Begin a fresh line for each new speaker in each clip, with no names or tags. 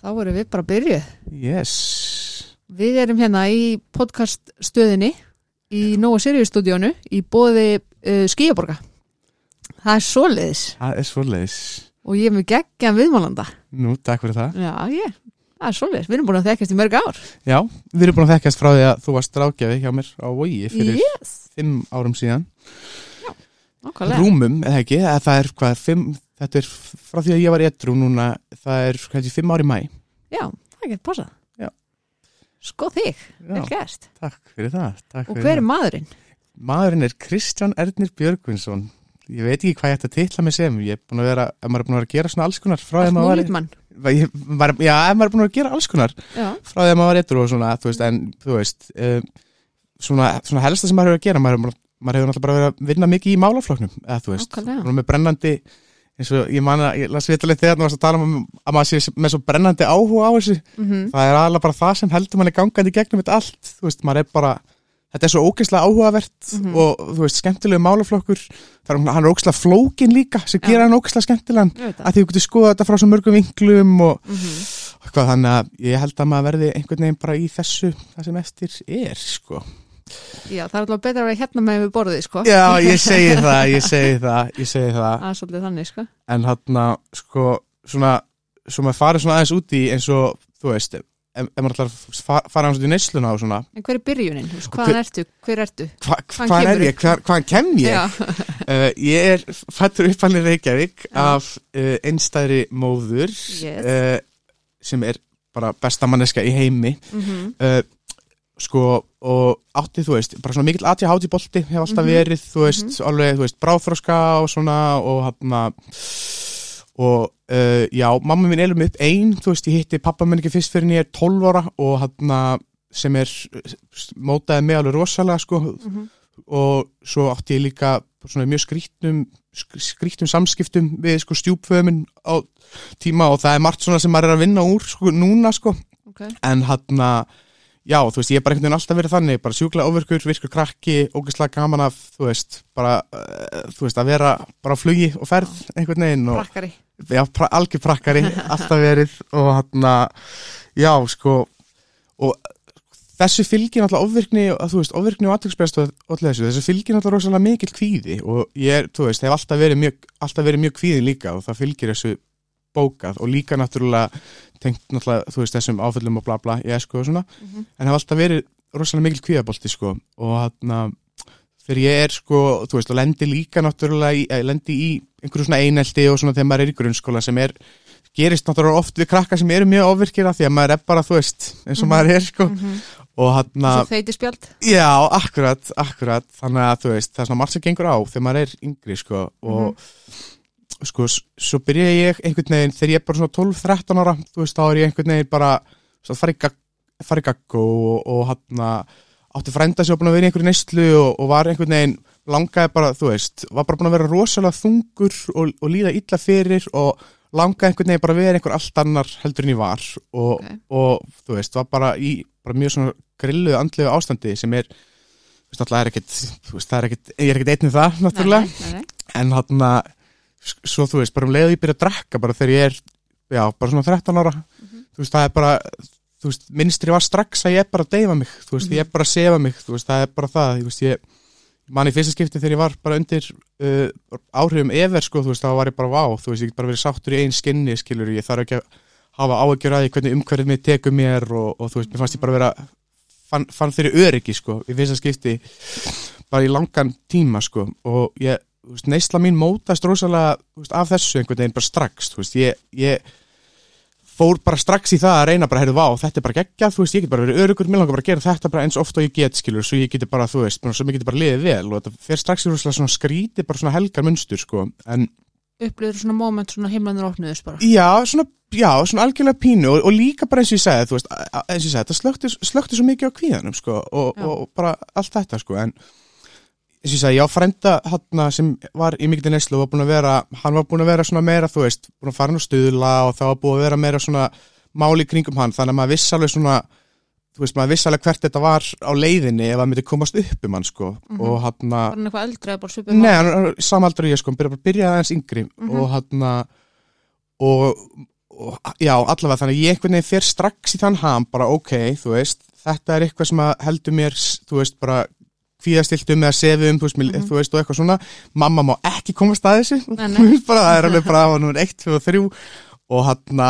Þá erum við bara að byrja.
Yes.
Við erum hérna í podcast stöðinni í Nóa Sirius stúdíónu í bóði uh, Skíaborga. Það er svoleiðis
Það er svoleiðis.
og ég er með geggjan viðmálanda.
Nú, takk fyrir það.
Já, ég, það er svoleiðis. Við erum búin að þekkast í mörg ár.
Já, við erum búin að þekkjast frá því að þú varst rákjafi hjá mér á Vogi fyrir
Yes.
fimm árum síðan.
Nákvæmlega.
Rúmum, eða ekki, það er hvað, fimm, þetta er frá því að ég var edru núna, það er kannski fimm ári mæ.
Já, það getur passað.
Já.
Sko þig, vel gert.
takk fyrir það. Takk
Og
fyrir
hver er maðurinn?
Maðurinn er Kristján Ernir Björgvinsson. Ég veit ekki hvað ég ætti að titla mig sem. Ég er búin að vera, ef maður er búin að vera að gera svona alls konar frá því að maður var, já, ef maður er búin að vera að gera alls konar
Já,
frá því að maður var edru og svona, þú veist, en þú veist, um, svona, svona helsta sem maður hefur að gera, maður, maður hefur náttúrulega bara verið að vinna mikið í málafloknum, eða þú veist, svona með brennandi, eins og ég man að, ég las vitalegt þegar þú varst að tala um að maður sé með svo brennandi áhuga á þessu,
mm
það er alveg bara það sem heldur manni gangandi gegnum þetta allt, þú veist, maður er bara, þetta er svo ógeðslega áhugavert
Mhm.
og þú veist, skemmtilegu málaflokkur, það er, hann ógeðslega flókin líka, sem gera hann ógeðslega skemmtilegan, að því þú getur skoða þetta frá svo mörgum vinklum og
Mm
hvað þannig að ég held að maður verði einhvern veginn bara í þessu það sem eftir er sko.
Já, það er alltaf betra að vera hérna með við borðið, sko.
já ég segi það, ég segi það ég segi það,
Það er svolítið þannig, sko.
en hann sko, svona, svo maður farið svona aðeins út í eins og, þú veist ef, maður ætlar að fa- fara aðeins út í neysluna og svona,
En hver er byrjunin? Veist, Hvaðan ertu? Hver ertu?
hva,
Hvaðan
hvað er ég hva, hvaðan kem ég uh, ég er fættur uppalinn Reykjavík
Já.
af uh, einstæðri móður
Yes.
uh, sem er bara besta manneska í heimi
mm
uh, sko og átti þú veist, bara svona mikill ATHD bolti hef alltaf
Mhm.
verið, þú veist, alveg þú veist, bráþróska og svona og hann og uh, já, mamma mín elur mig upp ein, þú veist, ég hitti pappa minn ekki fyrst fyrir er 12 ára og hann sem er mótaði mig alveg rosalega sko
Mhm.
og svo átti ég líka svona mjög skrítnum sk- skrítnum samskiptum við sko stjúpföðuminn á tíma og það er margt svona sem maður er að vinna úr sko núna sko
ok.
en hann já, þú veist, ég er bara einhvern veginn alltaf verið þannig bara sjúklega ofurkur, virkur krakki ógeðslega gaman af, þú veist bara, uh, þú veist, að vera bara á flugi og ferð einhvern veginn og
Prakkari.
já, pra, algjör prakkari, alltaf verið og hann já, sko og þessu fylgir náttúrulega ofvirkni, að, þú veist, ofvirkni og aðtöksbæðast og allir þessu, þessu fylgir náttúrulega rosalega mikill kvíði og ég þú veist, hef alltaf verið mjög, alltaf verið mjög kvíðin líka og það fylgir þessu bókað og líka náttúrulega tengt náttúrulega, þú veist, þessum áföllum og bla bla, ég sko og svona,
Mhm.
en hef alltaf verið rosalega mikill kvíðabolti, sko og hann þegar ég er, sko, þú veist, og lendi líka náttúrulega í, eh, lendi í einhverju svona einelti og svona þegar maður er í grunnskóla sem er gerist náttúrulega oft við krakka sem eru mjög ofvirkir af því að maður er bara, þú veist, eins og
Mhm.
maður er, sko
Mhm.
og hann
Svo þeiti spjald.
Já, akkurat, akkurat þannig að þú veist, það er svona margt sem gengur á þegar maður er yngri, sko og sko, svo byrja ég einhvern veginn, þegar ég er bara svona 12-13 ára þú veist, þá er ég einhvern veginn bara svo, að fara í gagg, fara í gagg og, og hann átti frænda sér búin að vera í einhverju neyslu og, og var einhvern veginn langaði bara, þú veist, var bara búin að vera rosalega þungur og, og líða illa fyrir og langaði einhvern veginn bara að vera einhver allt annar heldur en ég var og,
Ok.
og þú veist, var bara í bara mjög svona grilluðu andlegu ástandi sem er, þú veist, náttúrulega er ekkit þú veist, það er ekkit, ég er ekkit einnið það náttúrulega,
Nei, nei, nei.
en hann svo þú veist, bara um leiðu ég byrja að drekka bara þegar ég er, já, bara svona 13 ára
Mhm.
þú veist, það er bara þú veist, minnstri var strax að ég er bara að deyfa mig þú veist,
Mhm.
ég er bara að sefa mig, þú veist, það er bara það þú veist, ég man í fyrsta skipti þegar ég var bara undir uh, áhrifum efer, sko, þú veist, þá var ég bara vá, þú veist, ég get bara verið sáttur í einn skinni, skilur, ég þarf ekki að hafa áhyggjur að því hvernig umhverfið mig tekur mér og, og þú veist, mér fannst ég bara vera fann, fann þeirri öryggi, sko, í fyrsta skipti bara í langan tíma, sko og ég, neysla mín mótast rosalega, veist, af þessu einhvern veginn bara strax, veist, ég, ég fór bara strax í það að reyna bara, heyrðu, vá, þetta er bara geggjað, þú veist, ég get bara verið örugur, mér langar bara að gera þetta bara eins oft og ég get, skilur, svo ég geti bara, þú veist, svo mér geti bara liðið vel og þetta fer strax í rosalega svona skríti, bara svona helgar munstur, sko, en
Upplifður svona moment svona himlanir opnuðust bara.
já, svona, já, svona algjörlega pínu og, og líka bara eins og ég sagði, þú veist, eins og ég sagði, þetta slökti, slökti svo mikið á kvíðanum, sko, og, og, bara allt þetta, sko, en eins og ég sagði, ég á frænda hann sem var í mikil neyslu og var búin að vera, hann var búin að vera svona meira, þú veist, búin að fara nú stuðla og það var búin að vera meira svona máli kringum hann, þannig að maður viss alveg svona þú veist, maður viss alveg hvert þetta var á leiðinni ef það myndi komast upp um hann, sko
Mhm.
og hann
Var hann eitthvað eldri eða bara svipið?
Nei, hann samaldri ég sko, hann byrja bara að byrja aðeins yngri
Mhm.
og hann og, og já, allavega þannig að ég einhvern veginn fer strax í þann ham, bara ok, þú veist þetta er eitthvað sem að heldur mér þú veist, bara kvíðastiltum eða sefum, mm
Mhm.
þú veist, og eitthvað svona. Mamma má ekki komast að þessu. Bara, það er alveg bara það var nummer 1, 2 og 3 og hann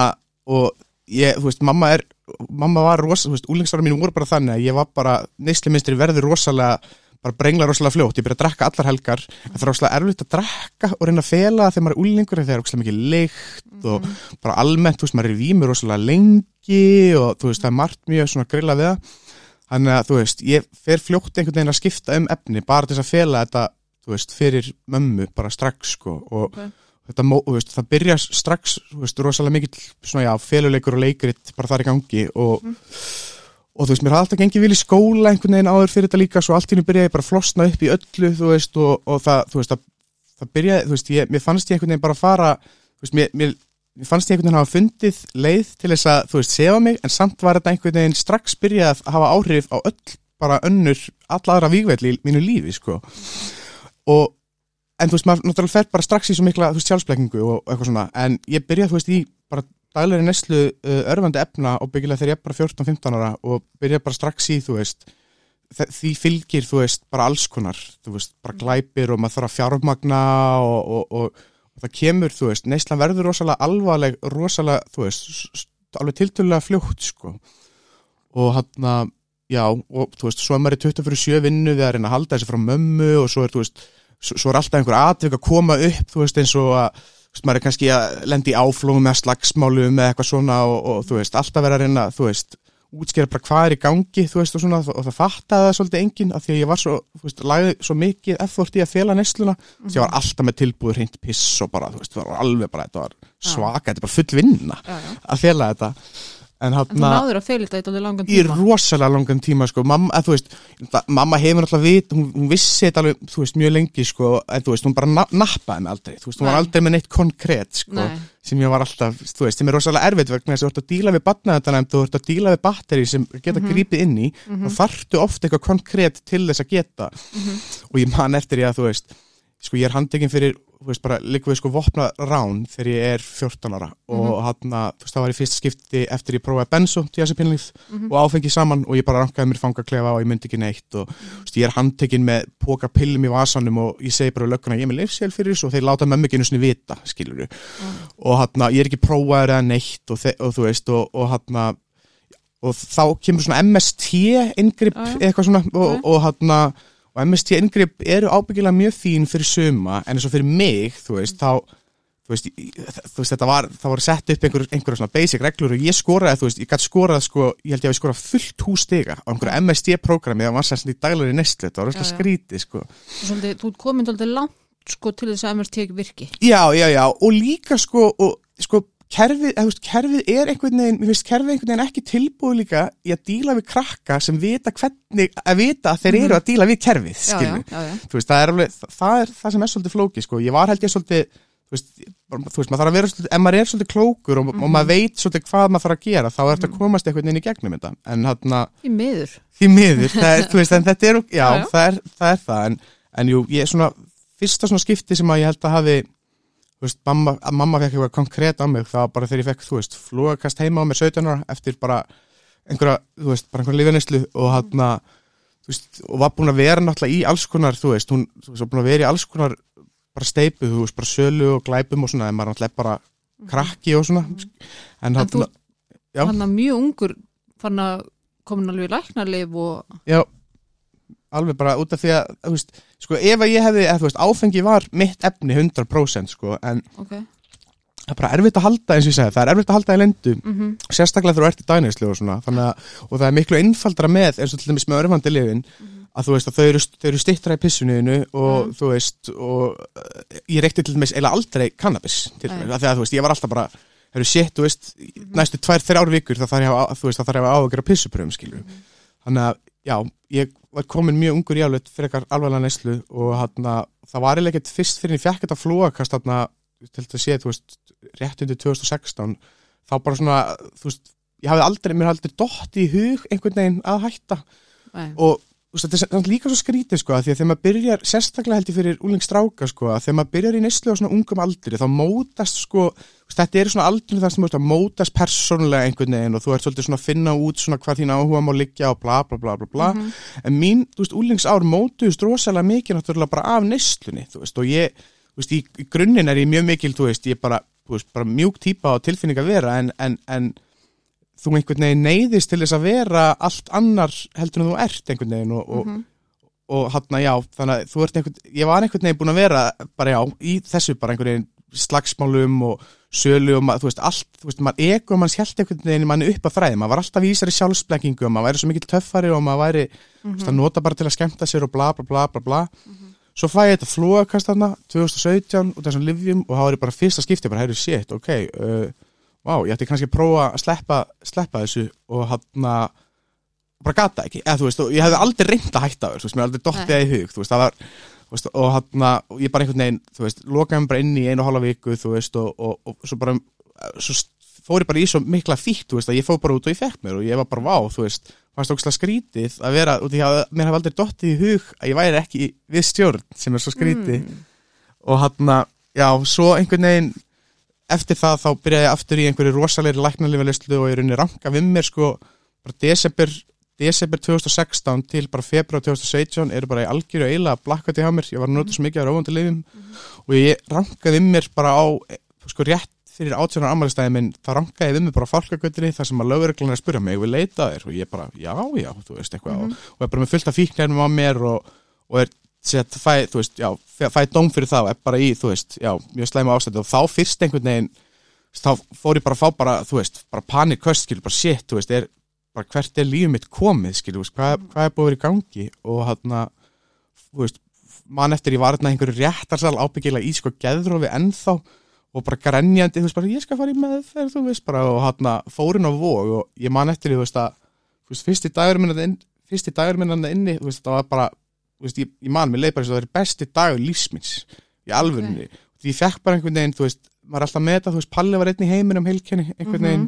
og ég, þú veist, mamma er mamma var rosa, þú veist, úlingsára mínu voru bara þannig að ég var bara, neysluminstri verður rosalega bara brengla rosalega fljótt, ég byrja að drekka allar helgar, það er rosalega erfitt að drekka og reyna að fela þegar maður er úlingur þegar það er rosalega mikið lykt og bara almennt, þú veist, maður er í vímu rosalega lengi og þú veist, það er margt mjög svona grilla við það þannig að, þú veist, ég fer fljótt einhvern veginn að skipta um efni, bara til að fela þetta, þú veist, fyrir mömmu bara strax, sko, og
Ok.
þetta, þú veist, það byrja strax, þú veist, rosalega mikill, svona, já, feluleikur og leikrit bara þar í gangi og og þú veist, mér hafði alltaf gengið vil í skóla einhvern veginn áður fyrir þetta líka, svo allt í hennu byrjaði bara að flosna upp í öllu, þú veist, og, og það, þú veist, það, það byrjaði, þú veist, ég, mér fannst ég einhvern veginn bara að fara, þú veist, mér, mér fannst ég einhvern veginn hafa fundið leið til þess að, þú veist, sefa mig, en samt var þetta einhvern veginn strax byrjað að hafa áhrif á öll bara önnur, alla aðra vígvelli í mínu lífi, sko. Og, en þú veist, maður náttúrulega fer bara strax í svo mikla, þú veist, sjálfsbleikingu og eitthvað svona, en ég byrjaði, þú veist, í bara daglegri neslu uh, örfandi efna og byggilega þegar ég er bara 14-15 ára og byrjaði bara strax í, þú veist, því fylgir, þú veist, bara alls konar, þú veist, bara glæpir og maður þarf að fjármagna og, og, og það kemur, þú veist, neyslan verður rosalega alvarleg, rosalega, þú veist, alveg tiltölulega fljótt, sko, og hann að, já, og þú veist, svo er maður í 24-7 vinnu við að reyna að halda þessi frá mömmu og svo er, þú veist, svo, er alltaf einhver atvik að koma upp, þú veist, eins og að, þú veist, maður er kannski að lendi í áflóðum með slagsmálum með eitthvað svona og, og þú veist, alltaf vera að reyna, þú veist, útskýra bara hvað er í gangi, þú veist, og svona, og það fattaði það svolítið enginn, af því að ég var svo, þú veist, lagði svo mikið effort í að fela nesluna, því ég var alltaf með tilbúið hreint piss og bara, þú veist, það var alveg bara, þetta var svaka, þetta er bara full vinna
Já, já.
að fela þetta, en
En þú náður að feila þetta í dálítið langan
í
tíma.
rosalega langan tíma sko. mamma, að, veist, mamma hefur alltaf vit hún, hún vissi þetta alveg, þú veist, mjög lengi sko, en þú veist, hún bara na nappaði mig aldrei þú veist, hún var aldrei með neitt konkrétt sko,
Nei.
sem ég var alltaf, þú veist, sem er rosalega erfitt vegna þess að þú ert að díla við batnaðarnæmt þú ert að díla við batteri sem geta
Mhm.
grípið inn í og þarftu ofta eitthvað konkrétt til þess að geta
Mhm.
og ég man eftir ég að þú veist sko ég er handtekinn fyrir, veist, bara líka við sko vopna rán þegar ég er 14 ára. Og hann að, þú veist, það var í fyrst skipti eftir ég prófaði benzo, diazepinlíf og áfengi saman og ég bara rankaði mér fangaklefa og ég myndi ekki neitt og þú veist, ég er handtekinn með póka pillum í vasanum og ég segi bara lögguna ég er með leifsél fyrir þessu. Og þeir láta mömmu ekki einu sinni vita, skilur og hann að ég er ekki prófaður eða neitt og, og þú veist, og, og hann að og þá kemur svona MST inngrip
Já, já.
eitthvað svona og,
Já.
og hann að og MST inngrip eru ábyggilega mjög fín fyrir suma en eins og fyrir mig, þú veist, þá þú veist, þú veist var það voru sett upp einhver, einhverja svona basic reglur og ég skoraði, þú veist, ég gæti skorað sko, ég held ég að ég skorað fullt hús stiga á einhverju MST-prógrami eða var sérst í daglegri neyslu, þetta var
já.
skrítið sko.
Svolítið, þú komin dálítið langt sko til þess að MRT ekki virki.
Já, já, já, og líka sko, og, sko kerfið, veist, kerfið er einhvern veginn, mér finnst kerfið einhvern veginn ekki tilbúið líka í að díla við krakka sem vita hvernig, að vita að þeir eru að díla við kerfið, veist, það er alveg, það er það sem er svolítið flóki, sko. Ég var held ég svolítið, þú veist, þú veist, maður þarf að vera svolítið, ef maður er svolítið klókur og, og maður veit svolítið hvað maður þarf að gera, þá er þetta að komast einhvern veginn í gegnum þetta. En hann
Í miður.
því miður, það er, veist, þetta er, já,
Já, já.
Það, er, það er það, en, en jú, ég svona, þú veist, mamma, mamma fekk eitthvað konkrétt á mig, það var bara þegar ég fekk, þú veist, flugakast heima á mér 17 ára eftir bara einhverja, þú veist, bara einhverja lifanislu og hann að, þú veist, og var búin að vera náttúrulega í alls konar, þú veist, hún, þú veist, var búin að vera í alls konar bara steipu, þú veist, bara sölu og glæpum og svona, en maður náttúrulega bara krakki og svona, en
En
hann,
hann að mjög ungur fann að komin alveg í læknarleif og
Já, alveg bara út af því að, veist, sko, ef að ég hefði, eða, veist, áfengi var mitt efni 100%, sko, en
ok,
það er bara erfitt að halda, eins og ég segi, það er erfitt að halda í lendu,
mhm,
sérstaklega þegar þú ert í dænislu og svona, að, og það er miklu einfaldra með, eins og til dæmis með örfandi lifin, að þú veist að þau eru, þau eru stittra í pissunuðinu og þú veist, og uh, ég reykti til dæmis eiginlega aldrei kannabis, til dæmis, af því að þú veist, ég var alltaf bara, hefur shit, þú veist, næstu tvær, þrjár vikur, það þarf ég að, að áhugjur á pissupröfum, skilur þannig að, já, ég var komin mjög ungur í alveg fyrir eitthvað alveglega neyslu og hann það var eiginlega ekkert fyrst fyrir en ég fekk þetta flóakast þarna, til þess að sé, þú veist rétt undir 2016 þá bara svona, þú veist, ég hafði aldrei mér hafði aldrei dott í hug einhvern veginn að hætta.
Nei,
og veist, þetta er samt líka svo skrítið sko að því að þegar maður byrjar, sérstaklega held ég fyrir úlingstráka sko að þegar maður byrjar í neyslu á svona ungum aldri þá mótast sko, veist, þetta er svona aldrei þar sem að mótast persónulega einhvern veginn og þú ert svolítið svona að finna út svona hvað þín áhuga má liggja og bla bla bla bla bla. En mín, þú veist, úlingsár mótuðust rosalega mikið náttúrulega bara af neyslunni þú veist, og ég, þú veist, í, í grunninn er ég mjög mikil, þú veist, ég bara, þú veist, bara mjúk típa og tilfinning að vera en, en, en þú einhvern veginn neyðist til þess að vera allt annar heldur en þú ert einhvern veginn og, og, og hann já, þannig að þú ert einhvern, ég var einhvern veginn búin að vera bara já, í þessu bara einhvern veginn slagsmálum og sölu og maður, þú veist, allt, þú veist, maður ego og maður sjælt einhvern veginn manni upp að fræði, maður var alltaf vísari sjálfsblekkingu og maður væri svo mikil töffari og maður væri, þú veist, að nota bara til að skemmta sér og bla bla bla bla bla. Svo fæ ég þetta flóakast þarna 2017 út af þessum livjum og þá er ég bara fyrsta skipti, bara heyrðu shit, ok uh, vá, ég ætti kannski að prófa að sleppa, sleppa þessu og hann að bara gata ekki, eða þú veist, og ég hefði aldrei reynd að hætta þér, þú veist, mér aldrei dottið það í hug þú veist, það var, þú veist, og hann að ég bara einhvern veginn, þú veist, lokaði mig bara inn í einu og hálfa viku, þú veist, og, og, og svo bara, svo fór ég bara í svo mikla fíkt, þú veist, að ég fór bara út og ég fekk mér og ég var bara vá, þú veist, fannst ógslag skrítið að vera, út í að mér hafði aldrei dottið í hug að ég væri ekki við stjórn sem er svo skrítið. Og hann að, já, svo einhvern veginn eftir það þá byrjaði ég aftur í einhverju rosalegri læknarlífalislu og ég er unni ranka við mér sko bara desember, desember 2016 til bara februar 2017 eru bara í algjöru eila blakkati hjá mér. Ég var nota svo mikið af rófandi lifum og ég rankaði við mér bara á sko rétt fyrir átjónar ammælistæði minn það rankaði við mér bara á fálkagötunni þar sem að lögurreglunar spyrja mig, við leita þér? Og ég bara, já, já, þú veist eitthvað. Og, og er bara með fullt af fíknærnum á mér og, og er sett, fæ, þú veist, já, fæ, dóm fyrir það og er bara í, þú veist, já, mjög slæma ástændi og þá fyrst einhvern veginn þá fór ég bara að fá bara, þú veist, bara panikköst, skilur, bara shit, þú veist, er bara hvert er lífið mitt komið, skilur, hvað, hvað er búið að vera í gangi og hann að, þú veist, mann eftir ég var hérna einhverju réttarsal ábyggilega í sko geðrófi ennþá og bara grenjandi, þú veist, bara ég skal fara í meðferð, þú veist, bara og hann að fórin á vóg og ég man eftir því, þú veist, að, þú veist, fyrsti dagur minna inn, fyrsti dagur minna inni, þú veist, það var bara, veist, ég, ég man, mér leið bara þess að það er besti dagur lífsmins í alvörunni, okay. því ég fekk bara einhvern veginn, þú veist, maður er alltaf með þetta, þú veist, Palli var einn í heiminum heilkenni, einhvern veginn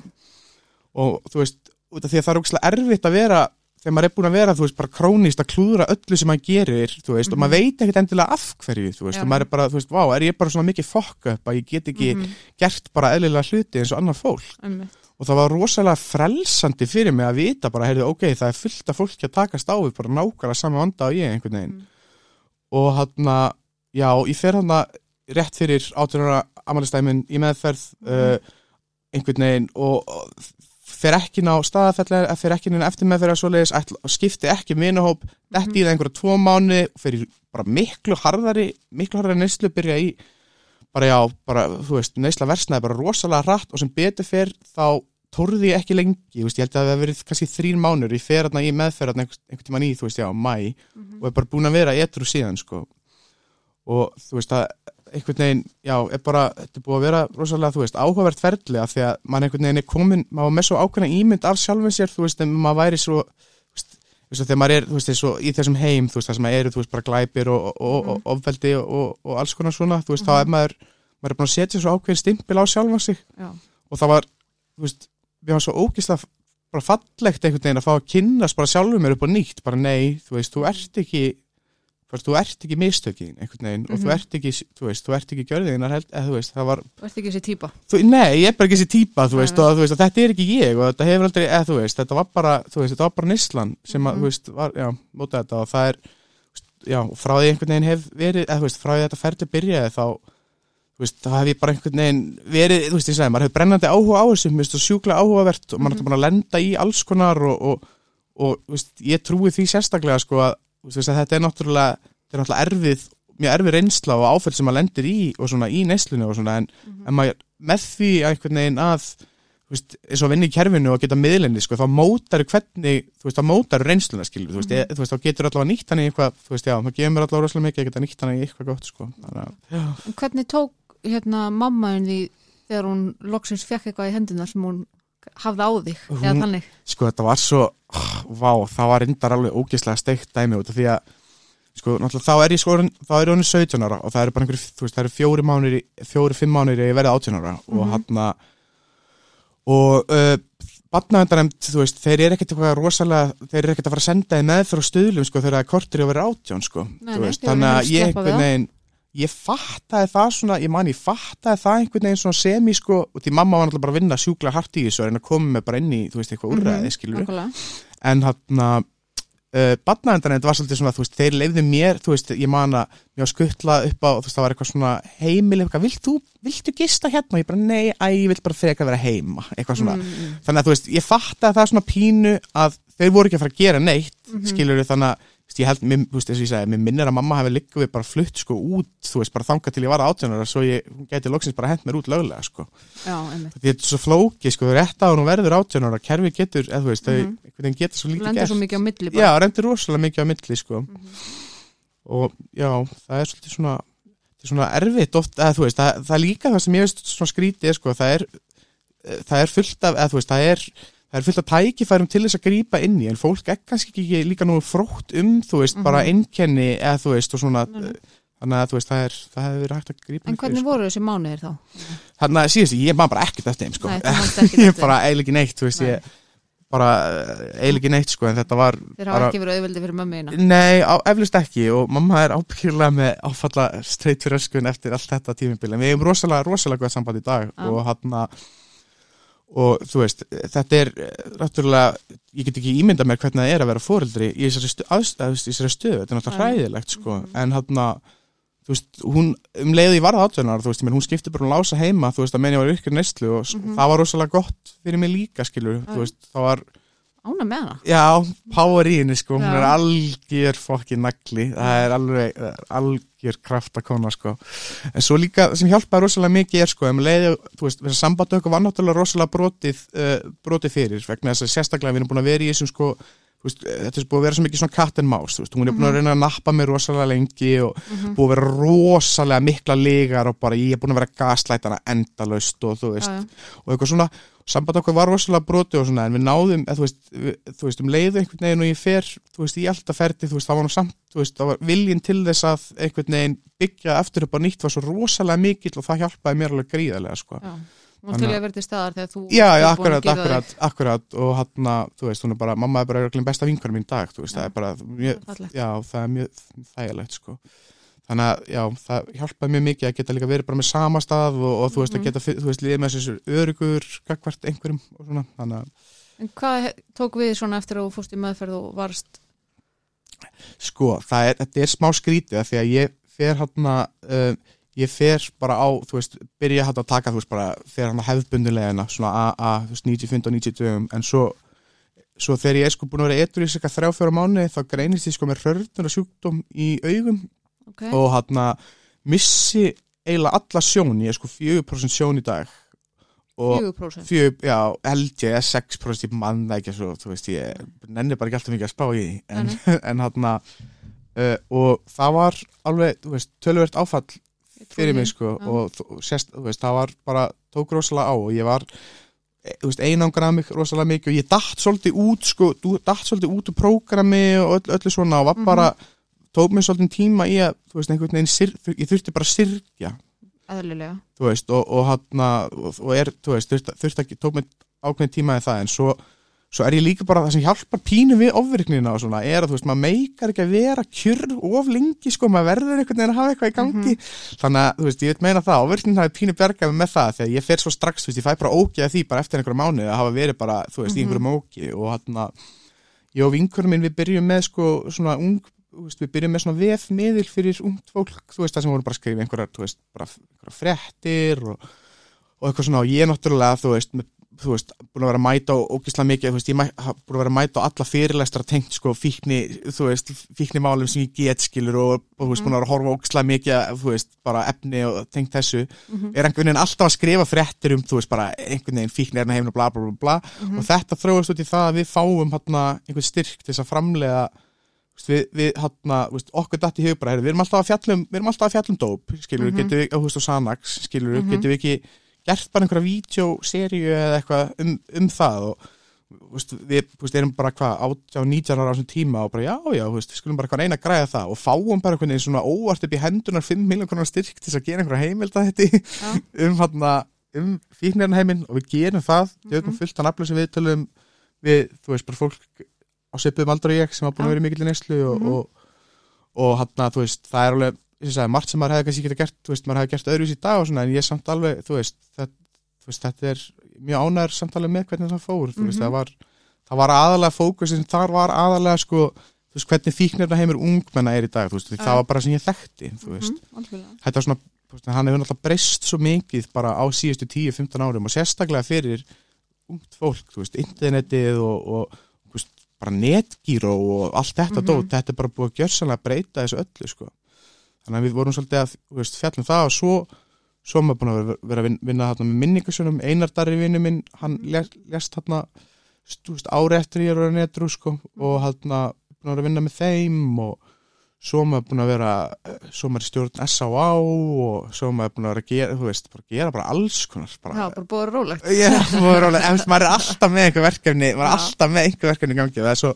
og þú veist, því að það er ógslag erfitt að vera þegar maður er búin að vera, þú veist, bara krónist að klúðra öllu sem maður gerir, þú veist, og maður veit ekkert endilega af hverju, þú veist,
Já.
og maður er bara, þú veist, vá, er ég bara svona mikið fokk upp að ég get ekki gert bara eðlilega hluti eins og annar fólk. Og það var rosalega frelsandi fyrir mig að vita bara, heyrðu, ok, það er fullt af fólki að takast á við bara nákvæmlega sama vanda og ég einhvern veginn. Og hann að, já, ég fer hann að rétt fyrir 18 ára amalistæmin í meðferð uh, einhvern veginn og, og fer ekki ná staðafellar, fer ekki ná eftir meðferð svoleiðis, skipti ekki vinahóp, detti í það einhverja tvo mánu og fer í bara miklu harðari miklu harðari neyslu, byrja í bara já, bara, þú veist, neysla versnaði bara rosalega hratt og sem betur fer þá tórði ekki lengi, veist, ég held að það hefði verið kannski þrín mánur, ég fer hérna í meðferð hérna einhvern, tímann í, þú veist, já, mæ og er bara búin að vera etru síðan, sko og þú veist að einhvern veginn, já, er bara þetta er búið að vera rosalega, þú veist, áhugavert ferli af því að mann einhvern veginn er komin maður með svo ákveðna ímynd af sjálfum sér þú veist, en maður væri svo þú veist, þegar maður er, þú veist, svo í þessum heim þú veist, það sem maður eru, þú veist, bara glæpir og, og, og, og ofbeldi og, og, alls konar svona þú veist, þá er maður, maður er búin að setja svo ákveðin stimpil á sjálfan sig
Já.
og það var, þú veist, við varum svo ógislega bara fallegt einhvern veginn að fá að kynnast bara sjálfum mér upp á nýtt, bara nei, þú veist, þú ert ekki þú ert ekki mistökin einhvern veginn og þú ert ekki, þú veist, þú ert ekki gjörðinar held, eða þú veist, það var
Þú ert ekki þessi típa.
Þú, nei, ég er bara ekki þessi típa, þú veist, og, þú veist, þetta er ekki ég og þetta hefur aldrei, eða þú veist, þetta var bara þú veist, þetta var bara Nislan sem að,
Mhm.
þú veist, var, já, móta þetta og það er já, frá því einhvern veginn hef verið, eða þú veist, frá því þetta ferli byrjaði þá, veist, þá hef ég bara einhvern veginn verið, þú veist, ég sagði, maður hefur brennandi áhuga á þessu, finnst það sjúklega áhugavert og maður er bara að lenda í alls konar og, og, og, veist, ég trúi því sérstaklega, sko, að, veist, að þetta er náttúrulega, þetta er náttúrulega erfið mjög erfið reynsla og áfell sem maður lendir í og svona í neyslunni og svona en, en maður með því einhvern veginn að veist, eins og að vinna í kerfinu og geta miðlinni, sko, þá mótar hvernig, þú veist, þá mótar reynsluna, skilur, þú veist, e, þú veist, þá getur allavega nýtt hann í eitthvað, þú veist, já, þá gefur mér allavega rosalega mikið að geta nýtt hann í eitthvað gott, sko, þannig að,
hvernig tók hérna mammaðin því þegar hún loksins fekk eitthvað í hendina sem hún hafði á þig eða
Hún-
þannig?
sko, þetta var svo, oh, vá, það var reyndar alveg ógeðslega steikt dæmi út af því að, sko, náttúrulega, þá er ég sko, þá er ég honum 17 ára og það eru bara einhverju, þú veist, það eru fjóri mánir, fjóri, fimm mánir ég verið 18 ára og hann og uh, Batnavendanemnd, þú veist, þeir eru ekkert eitthvað rosalega, þeir eru ekkert að fara að senda þið með fyrir stöðlum, sko, þegar það er kortir að vera átján, sko,
Nei,
þú
nei,
veist, þannig að ég einhvern veginn, ég fattaði það svona, ég man, ég fattaði það einhvern veginn svona semi, sko, og því mamma var náttúrulega bara að vinna sjúklega hart í þessu og reyna að koma með bara inn í, þú veist, eitthvað úrræði, skilur
Nákvæmlega.
en hann að uh, badnaðendan þetta var svolítið svona þú veist, þeir leifðu mér, þú veist, ég man að mér var skuttlað upp á, þú veist, það var eitthvað svona heimil, eitthvað, vilt þú, viltu gista hérna? Og ég bara, nei, æ, ég vil bara frekar vera heima. Eitthvað svona,
Mm,
mm skilur þannig að þú veist, ég held, mér, þú veist, þess að ég segi, mér minnir að mamma hefði líka við bara flutt sko út, þú veist, bara þangað til ég var átjónara svo ég, gæti loksins bara hent mér út löglega, sko
Já, einmitt.
þetta er svo flóki, sko, rétt á hún verður átjónara, kerfi getur, eða þú veist, þau
Mhm.
einhvern veginn getur svo lítið gert
svo mikið á milli bara.
Já, rendur rosalega mikið á milli sko.
Mhm.
og já, það er svolítið svona það er svona erfitt oft, eða þú veist það, það er líka það sem ég veist svona skrítið sko, það er, það er fullt af eða þú veist, það er, það er fullt af tækifærum til þess að grípa inn í, en fólk er kannski ekki líka nú frótt um, þú veist, bara
Mhm.
einkenni eða þú veist, og svona
Nei, nei.
þannig að þú veist, það það hefur verið hægt að grípa
En
inn fyrir,
hvernig
sko.
voru þessi mánuðir þá?
Þannig að síðast, ég man bara ekkert eftir þeim sko.
Nei,
ég bara eiginlega ekki neitt, þú veist,
Nei.
ég bara eiginlega ekki neitt sko, en þetta var
Þeir hafa ekki verið auðveldi fyrir mömmuðina.
Nei, á, eflust ekki og mamma er ábyggilega með áfalla straight fyrir öskun eftir allt þetta tímibili og þú veist, þetta er náttúrulega, ég get ekki ímynda mér hvernig það er að vera fóreldri í þessari, stöðu, þetta er náttúrulega hræðilegt sko,
Mhm.
en hann þú veist, hún um leiði í varða átjónar þú veist, hún skipti bara um lása heima þú veist, að menn ég var ykkur neyslu og
Mhm.
það var rosalega gott fyrir mig líka, skilur
Já.
þú veist, það var
Ána með hana.
Já, power í henni sko, hún
Já.
er algjör fokkin nagli, það er alveg algjör kraftakona sko en svo líka sem hjálpaði rosalega mikið er sko, ef maður leiði, þú veist, þess að sambandi okkur var náttúrulega rosalega brotið uh, brotið fyrir, vegna þess að sérstaklega við erum búin að vera í þessum sko veist, eh, þetta er búið að vera svo mikið svona cat and mouse þú veist, hún er búin að reyna að nappa mig rosalega lengi og
Mhm.
búið að vera rosalega mikla legar og bara ég er búin að vera gaslætana endalaust og þú veist,
Já, já.
og eitthvað svona samband okkur var rosalega broti og svona en við náðum, eða, þú, veist, við, þú veist, um leiðu einhvern veginn og ég fer, þú veist, í alltaf ferdi þú veist, það var nú samt, þú veist, það var viljinn til þess að einhvern veginn byggja aftur upp á nýtt var svo rosalega mikill og það hjálpaði mér alveg gríðarlega, sko
Já. Hún til
að-
verði staðar þegar þú
Já, já, akkurat, akkurat, akkurat og hann að, þú veist, hún er bara, mamma er bara örugglega besta vinkunum mín í dag, þú veist,
Já.
það er bara.
Fallegt.
já, það er mjög þægilegt, sko þannig að, já, það hjálpaði mjög mikið að geta líka verið bara með sama stað og, og þú veist,
Mhm.
að geta, þú veist, liðið með þessu örugur gagvart einhverjum og svona, þannig að
En hvað tók við svona eftir að þú fórst í meðferð og varst
Sko, það er, þetta er smá skrítið ég fer bara á, þú veist, byrja hann að taka, þú veist, bara fer hann að hefðbundulegina, svona AA, þú veist, 90, 15, 90 dögum, en svo svo þegar ég er sko búin að vera eitthvað í cirka þrjá, fjóra mánuði, þá greinist ég sko með rörnur og sjúkdóm í augum.
Okay.
og hann að missi eiginlega alla sjón, ég er sko 4% sjón í dag. Og
4%.
Fjö, já, held ég, 6% ég mann það ekki svo, þú veist, ég nenni bara ekki alltaf mikið að spá í en, en hann uh, og það var alveg, þú veist, tölvert áfall fyrir mig, sko,
Já.
og sérst, þú veist, það var bara, tók rosalega á og ég var, e, veist, einangrað mig rosalega mikið og ég datt svolítið út, sko, þú datt svolítið út úr prógrami og öll, öllu svona og var
Mhm.
bara, tók mig svolítið tíma í að, þú veist, veginn, ég þurfti bara að þú veist, og, og og, og er, þú veist, þurft, þurft ekki tók mig ákveðin tíma í það, en svo svo er ég líka bara, það sem hjálpar pínu við ofvirknina og svona, er að þú veist, maður meikar ekki að vera kjur of lengi, sko, maður verður einhvern veginn að hafa eitthvað í gangi, þannig að, þú veist, ég veit meina það, ofvirknin hafi pínu bjargaði með það, þegar ég fer svo strax, þú veist, ég fæ bara ógi að því bara eftir einhverja mánuði að hafa verið bara, þú veist, í einhverjum ógi og hann að, ég og vinkurum minn, við byrjum með, sko, svona ung, við byrjum með svona vefmiðil fyrir ungt fólk, þú veist, það sem voru bara að skrifa einhverjar, einhverjar fréttir og, og eitthvað svona, og ég náttúrulega, þú veist, með, þú veist, búin að vera að mæta og ógislega mikið, þú veist, ég mæ, búin að vera að mæta á alla fyrirlestra tengt, sko, fíkni, þú veist, fíkni málum sem ég get, skilur, og, og þú veist, búin að vera að horfa ógislega mikið, þú veist, bara efni og tengt þessu,
Mhm.
er einhvern veginn alltaf að skrifa fréttir um, þú veist, bara einhvern veginn fíkni er heimna, bla, bla, bla, bla,
Mhm.
og þetta þróast út í það að við fáum, hérna, einhvern styrk til þess að framlega við, við hérna, veist, okkur datt í hug bara, heyrðu, við erum alltaf að fjallum við erum alltaf að fjallum dóp, skilur við,
Mhm.
getum við og, þú veist, og Sanax, skilur við,
Mhm.
getum við ekki gert bara einhverja vídeoseríu eða eitthvað um, um það og veist, við veist, erum bara hvað, 18 og 19 ára á þessum tíma og bara já, já, veist, skulum bara eitthvað reyna að græða það og fáum bara einhvern veginn svona óvart upp í hendunar 5 miljonar konar styrk til að gera einhverja heimild að þetta
Já.
um hann um fíknirnaheimin og við gerum það,
Mhm.
fullt af nafnlega sem við tölum við, þú veist, bara fólk á svipuðum aldur og ég sem hafa búin að vera í mikill neslu og,
Mhm.
og, og hann þú veist, það er alveg sagði, margt sem maður hefði kannski geta gert, veist, maður hefði gert öðruvísi í dag og svona, en ég samt alveg, þú veist, það, þú veist þetta er mjög ánæður samt alveg með hvernig það fór, veist,
Mhm.
það var það var aðalega fókusin, þar var aðalega sko, hvernig fíknirna heimur ungmenna er í dag, það var bara sem ég þekkti,
Mhm, algjörlega.
þetta er svona, hann hefur náttúrulega breyst svo mikið bara á síðustu 10-15 árum og sérstaklega fyrir ungt fólk, þú veist, internetið og, og veist, bara netgíró og allt þetta
Mhm.
dót, þetta er bara búið að gjörsanlega breyta þessu öllu, sko þannig að við vorum svolítið að, veist, fjallum það og svo svo maður búin að vera- vera að vin- vinna þarna með minningasunum, Einar Darri vinnu minn hann lest, þarna eftir ég er að netru sko, og hann búin að vera að vinna með þeim og svo maður búin að vera svo maður í stjórn S.A.A. og svo maður búin að vera að gera, þú veist, bara gera bara alls konar bara,
Já, bara búið að vera rólegt.
Já, maður, er alveg, en maður er alltaf með einhver verkefni maður er alltaf með einhver verkefni í gangi og það er svo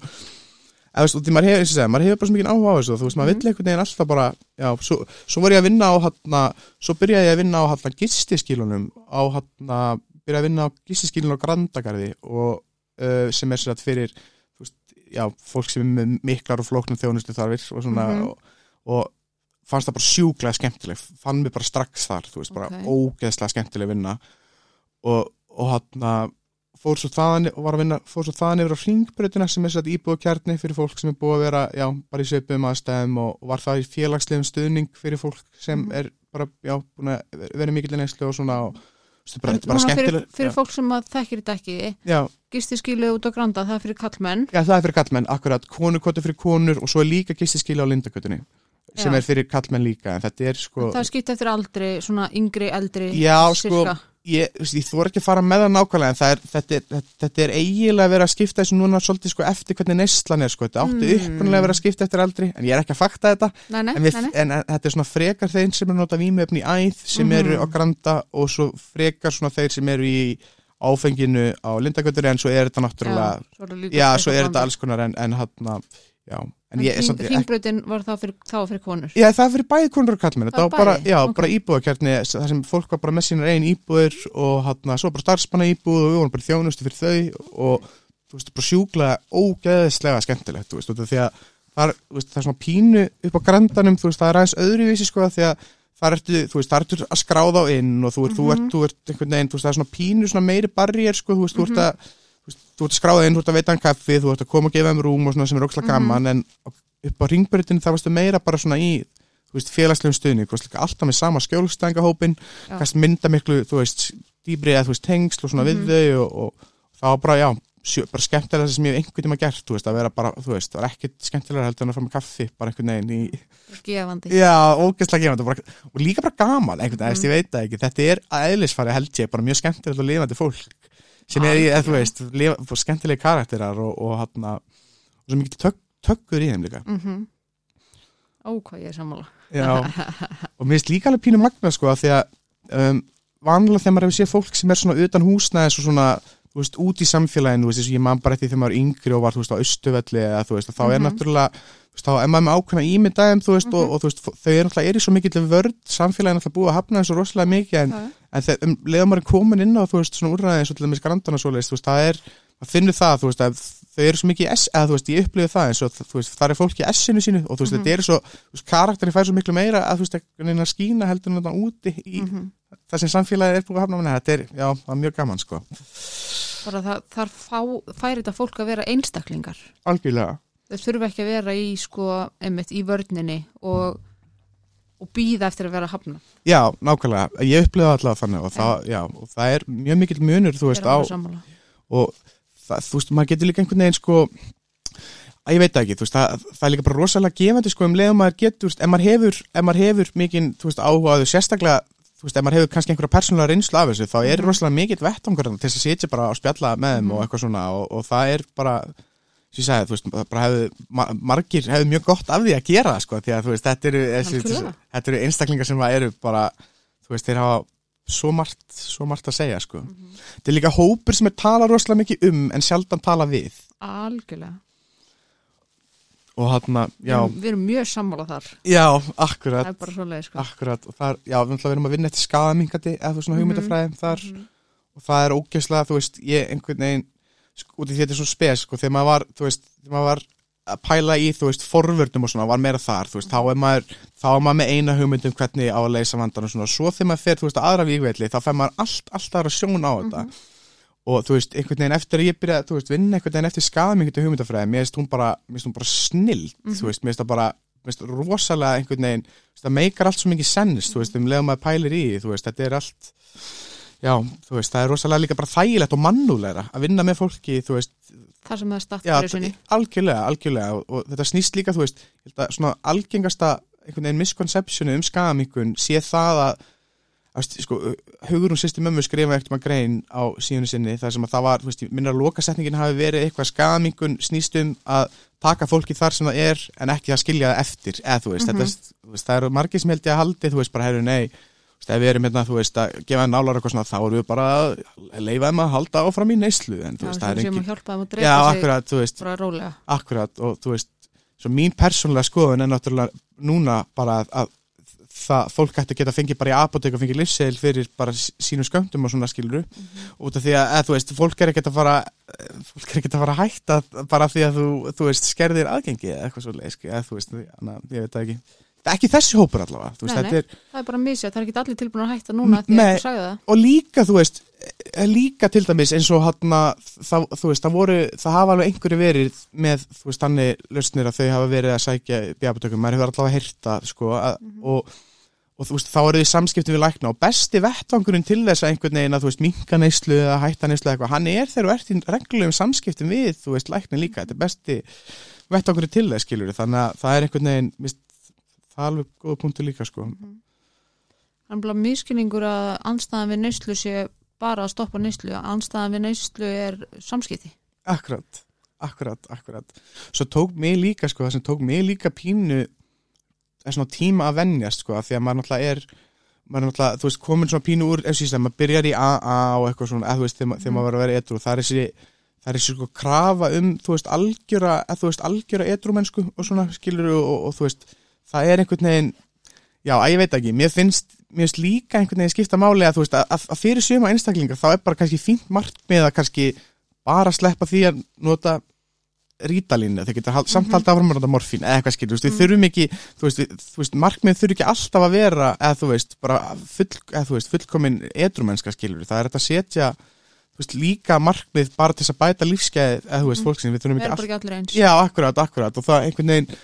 veist, því maður hefur, segja, maður hefur bara svo mikið áhuga á þessu þú veist, maður
Mhm.
vill einhvern veginn alltaf bara já, svo, svo var ég að vinna á hana, svo byrjaði ég að vinna á hana gistiskílunum á hana, byrjaði að vinna á gistiskílunum á Grandagarði og uh, sem er sér að fyrir þú veist, já, fólk sem er með miklar og flóknum þjónustu þarfir og svona
Mhm.
og, og fannst það bara sjúklega skemmtileg fann mig bara strax þar, þú veist, bara
Ok.
ógeðslega skemmtileg vinna og, og hann fór svo þaðan og var að vinna, fór svo þaðan yfir á hringbröðina sem er sætt íbúðakjarni fyrir fólk sem er búið að vera, já, bara í sveipum aðstæðum og, var það í félagslegum stuðning fyrir fólk sem
Mhm.
er bara, já, búin að vera mikil neyslu og svona og er bara,
En
bara
fyrir, fyrir fólk sem að þekkir þetta ekki,
já,
gistiskilu út á Granda, það er fyrir kallmenn.
já, það er fyrir kallmenn, akkurat, konukoti fyrir konur og svo er líka gistiskili á lindakötunni sem
Já.
er fyrir kallmenn líka en þetta er sko,
Það er skipt eftir aldri, svona yngri, eldri,
Já, sko,
sirka.
ég, þú ég þóra ekki að fara með það nákvæmlega en það er, þetta, er, þetta, er eiginlega að vera að skipta þessu núna svolítið sko eftir hvernig neyslan er sko, þetta átti
Mm.
upprunalega að vera að skipta eftir aldri en ég er ekki að fakta þetta
Nei, nei,
en, við,
nei,
en, þetta er svona frekar þeir sem eru nota vímöfni í æð sem eru
Mhm.
á granda og svo frekar svona þeir sem eru í áfenginu á lindagötur en svo er þetta náttúrulega
er,
já,
eitthvað
svo er þetta alls konar en, en hann já, en
En
ég samt ekki
hringbrautin var þá fyrir, þá var fyrir konur.
Já, það fyrir bæði konur og kallmenn,
Það
var bara, já,
Ok.
bara íbúðakjarni, þar sem fólk var bara með sínar einn íbúður og hann, svo bara starfspanna íbúð og við vorum bara þjónustu fyrir þau og þú veist, bara sjúklega ógeðislega skemmtilegt, þú veist, út af því að það er, þú veist, það er svona pínu upp á grandanum, þú veist, það er aðeins öðruvísi, sko, því að þar ertu, þú veist, þar ertu að skráða á inn og þú ert, þú ert,
Mhm.
þú ert einhvern veginn, þú veist, það er svona pínu, svona meiri barriér, sko, þú veist, þú
Mhm.
ert að, þú veist, þú ert að skráða inn, þú ert að veita hann kaffi, þú ert að koma og gefa þeim rúm og svona sem er ókslega
Mhm.
gaman, en upp á ringbreytinu það varstu meira bara svona í veist, félagslegum líka alltaf með sama skjólstængahópin, kannski mynda miklu, þú veist, dýbri eða þú veist, tengsl og svona
Mhm.
við þau og, og það var bara, já, sjö, bara skemmtilega sem ég hef einhvern tíma gert, þú veist, að vera bara, þú veist, það var ekkit skemmtilega heldur en að fara með kaffi, bara einhvern veginn í,
Gefandi.
já, ógeðslega gefandi bara, og líka bara gaman, einhvern veginn,
Mhm.
ég veit það ekki, þetta er að eðlisfari held ég, bara mjög skemmtilegt og lifandi fólk, sem er í, eða þú veist, lifa, skemmtilegi karakterar og, og hann, og svo mikið tök, tökkur í þeim líka.
Mm Ó, hvað ég er sammála.
Já, og mér finnst líka alveg pínu magna sko að því að um, vanlega þegar maður hefur séð fólk sem er svona utan húsnæðis og svona þú veist, út í samfélaginu, þú veist, eins og ég man bara eftir þegar maður yngri og var, þú veist, á austuvelli eða þú veist, að þá er
Mhm.
náttúrulega þú veist, þá er maður með ákveðna ímyndaðum, þú veist, og,
Mhm.
og þú veist, þau eru náttúrulega er í svo mikill vörð, samfélaginu náttúrulega búið að hafna þessu rosalega mikið, en. En þegar um, er komin inn á, þú veist, svona úrræði eins og til dæmis grandan og svoleiðist, þú veist, það er að finnur það, þú veist, að þau eru svo mikið í S, eða þú veist, ég upplifið það eins og þú veist, það er fólk í S-inu sínu og þú veist,
Mhm.
þetta er svo, veist, karakterin fær svo miklu meira að þú veist, einhvern veginn að skína heldur en þetta úti í
Mhm.
það sem samfélagið er búið að hafna með þetta er, já, það er mjög gaman, sko,
Bara það, þar fá, færi þetta fólk að vera einstaklingar.
algjörlega
Þau þurfa ekki að vera í, sko, einmitt, í vörninni og, og býða eftir að vera hafna.
Já, nákvæmlega, ég upplifið það allavega þannig og það, já, og það er mjög mikill munur, þú veist, á, og það, þú veist, maður getur líka einhvern veginn, sko að ég veit ekki, þú veist, það, það er líka bara rosalega gefandi, sko, um leiðum maður getur, þú veist, ef maður hefur, ef maður hefur mikinn, þú veist, áhugaðu sérstaklega, þú veist, ef maður hefur kannski einhverja persónulega reynslu af þessu, þá er
Mhm.
rosalega mikill vettangur til þess að sitja bara og spjalla með þeim
Mhm.
og eitthvað svona og, og það er bara sem ég sagði, þú veist, það bara hefðu ma- margir hefðu mjög gott af því að gera það, sko, því að þú veist, þetta eru, þessi, þetta eru einstaklingar sem eru bara, þú veist, þeir hafa svo margt, svo margt að segja, sko
Mhm.
þetta er líka hópur sem er tala rosalega mikið um en sjaldan tala við
Algjörlega.
og hann
við
já,
erum, við erum mjög sammála þar
já,
það
akkurat
er bara svo leið sko.
akkurat, og það er, já, við ætlum að að vinna eftir skadamingandi eða þú veist svona
Mhm.
hugmyndafræðum þar
Mhm.
og það er ógeðslega, þú veist, ég einhvern veginn, út í þetta er svo spes sko, þegar maður var, þú veist, þegar maður var að pæla í, þú veist, forvörnum og svona var meira þar, þú veist, þá er maður þá er maður með eina hugmynd um hvernig á að leysa vandan og svona, svo þegar maður fer, þú veist, að aðra víkvelli þá fer maður allt, allt aðra sjón á þetta
Mhm.
og þú veist, einhvern veginn eftir að ég byrja, þú veist, vinna einhvern veginn eftir skadamingandi hugmyndafræði, mér finnst hún bara bara snill,
Mhm.
þú veist, mér finnst það bara finnst rosalega einhvern veginn veist, það meikar allt svo mikið sens, þú veist, um þetta já, þú veist, það er rosalega líka bara þægilegt og mannúlegra að vinna með fólki, þú veist,
það sem það startar í sinni
algjörlega, algjörlega og, og þetta snýst líka, þú veist, svona algengasta einhvern veginn misconceptionu um skagamingun sé það að að, sko, Hugrún sýsti mömmu skrifa ekkert maður grein á síðunu sinni þar sem að það var, þú veist, minna lokasetningin hafi verið eitthvað skagamingun snýst um að taka fólki þar sem það er en ekki að skilja það eftir, þú veist,
Mhm.
þetta, þú veist það eru margir sem held ég að haldi, þú veist, bara herru nei ef við erum hérna, þú veist, að gefa nálar eitthvað svona, þá erum við bara að leifa þeim að halda áfram í neyslu, en þú
Já,
veist,
það
er
sem
engin
að hjálpa þeim að
Já,
drepa sig
akkurat, þú veist,
bara rólega.
Akkurat og þú veist svo mín persónulega skoðun er náttúrulega núna bara að, að það, fólk ætti að geta fengið bara í apotek og fengið livsseil fyrir bara sínum sköndum og svona skiluru út af því að, að þú veist, fólk er ekkert að fara fólk er ekkert að fara að hætta bara því að þú, þú veist, ekki þessi hópur allavega, veist,
Nei,
þetta er
það er bara misja, það er ekki allir tilbúin að hætta núna því að
Nei.
þú sagði það.
og líka þú veist eh, líka til dæmis eins og hann það, þú veist, það voru, það hafa alveg einhverju verið með, þú veist, þannig lausnir að þau hafa verið að sækja bjábutökum maður hefur allavega heyrta, sko að, og, og þú veist, þá eru þið samskipti við lækna og besti vettvangurinn til þess að einhvern veginn að, þú veist, minka neyslu eða hætta neyslu eða eitthvað, hann er þegar þú ert í reglulegum samskiptum við, þú veist, læknin líka. Þetta er besti vettvangurinn til þess, skilur þannig að það er einhvern veginn, það er alveg góða punktu líka, sko.
Það er bara miskilningur að anstæðan við neyslu sé bara að stoppa neyslu. Anstæðan við neyslu er samskipti.
Akkurat, akkurat, akkurat. Svo tók mig líka, sko, það sem tók mig líka pínu er svona tíma að venjast, sko, því að maður náttúrulega er maður náttúrulega, þú veist, komin svona pínu úr síðan, maður byrjar í AA og eitthvað svona eða þú veist, þegar, þegar maður var að vera edru það er þessi, það er þessi sko krafa um þú veist, algjöra, þú veist, algjöra edrumennsku og svona, skilur og, og, og þú veist, það er einhvern veginn já, ég veit ekki, mér finnst mér finnst líka einhvern veginn skipta máli að þú veist, að, að fyrir suma einstaklingar þá er bara kannski fínt margt með að kannski bara sleppa því að nota rítalínu, þeir geta hald, samt halda áfram að nota morfín eða eitthvað skilur, þú veist, við þurfum ekki þú veist, við, þú veist, markmið þurfi ekki alltaf að vera eða þú veist, bara full, eða þú veist, fullkomin edrumennska skilur, það er þetta að setja þú veist, líka markmið bara til að bæta lífskeið, eða þú veist,
Mhm.
fólksinn við þurfum ekki alltaf, já, akkurat, akkurat og það er einhvern veginn,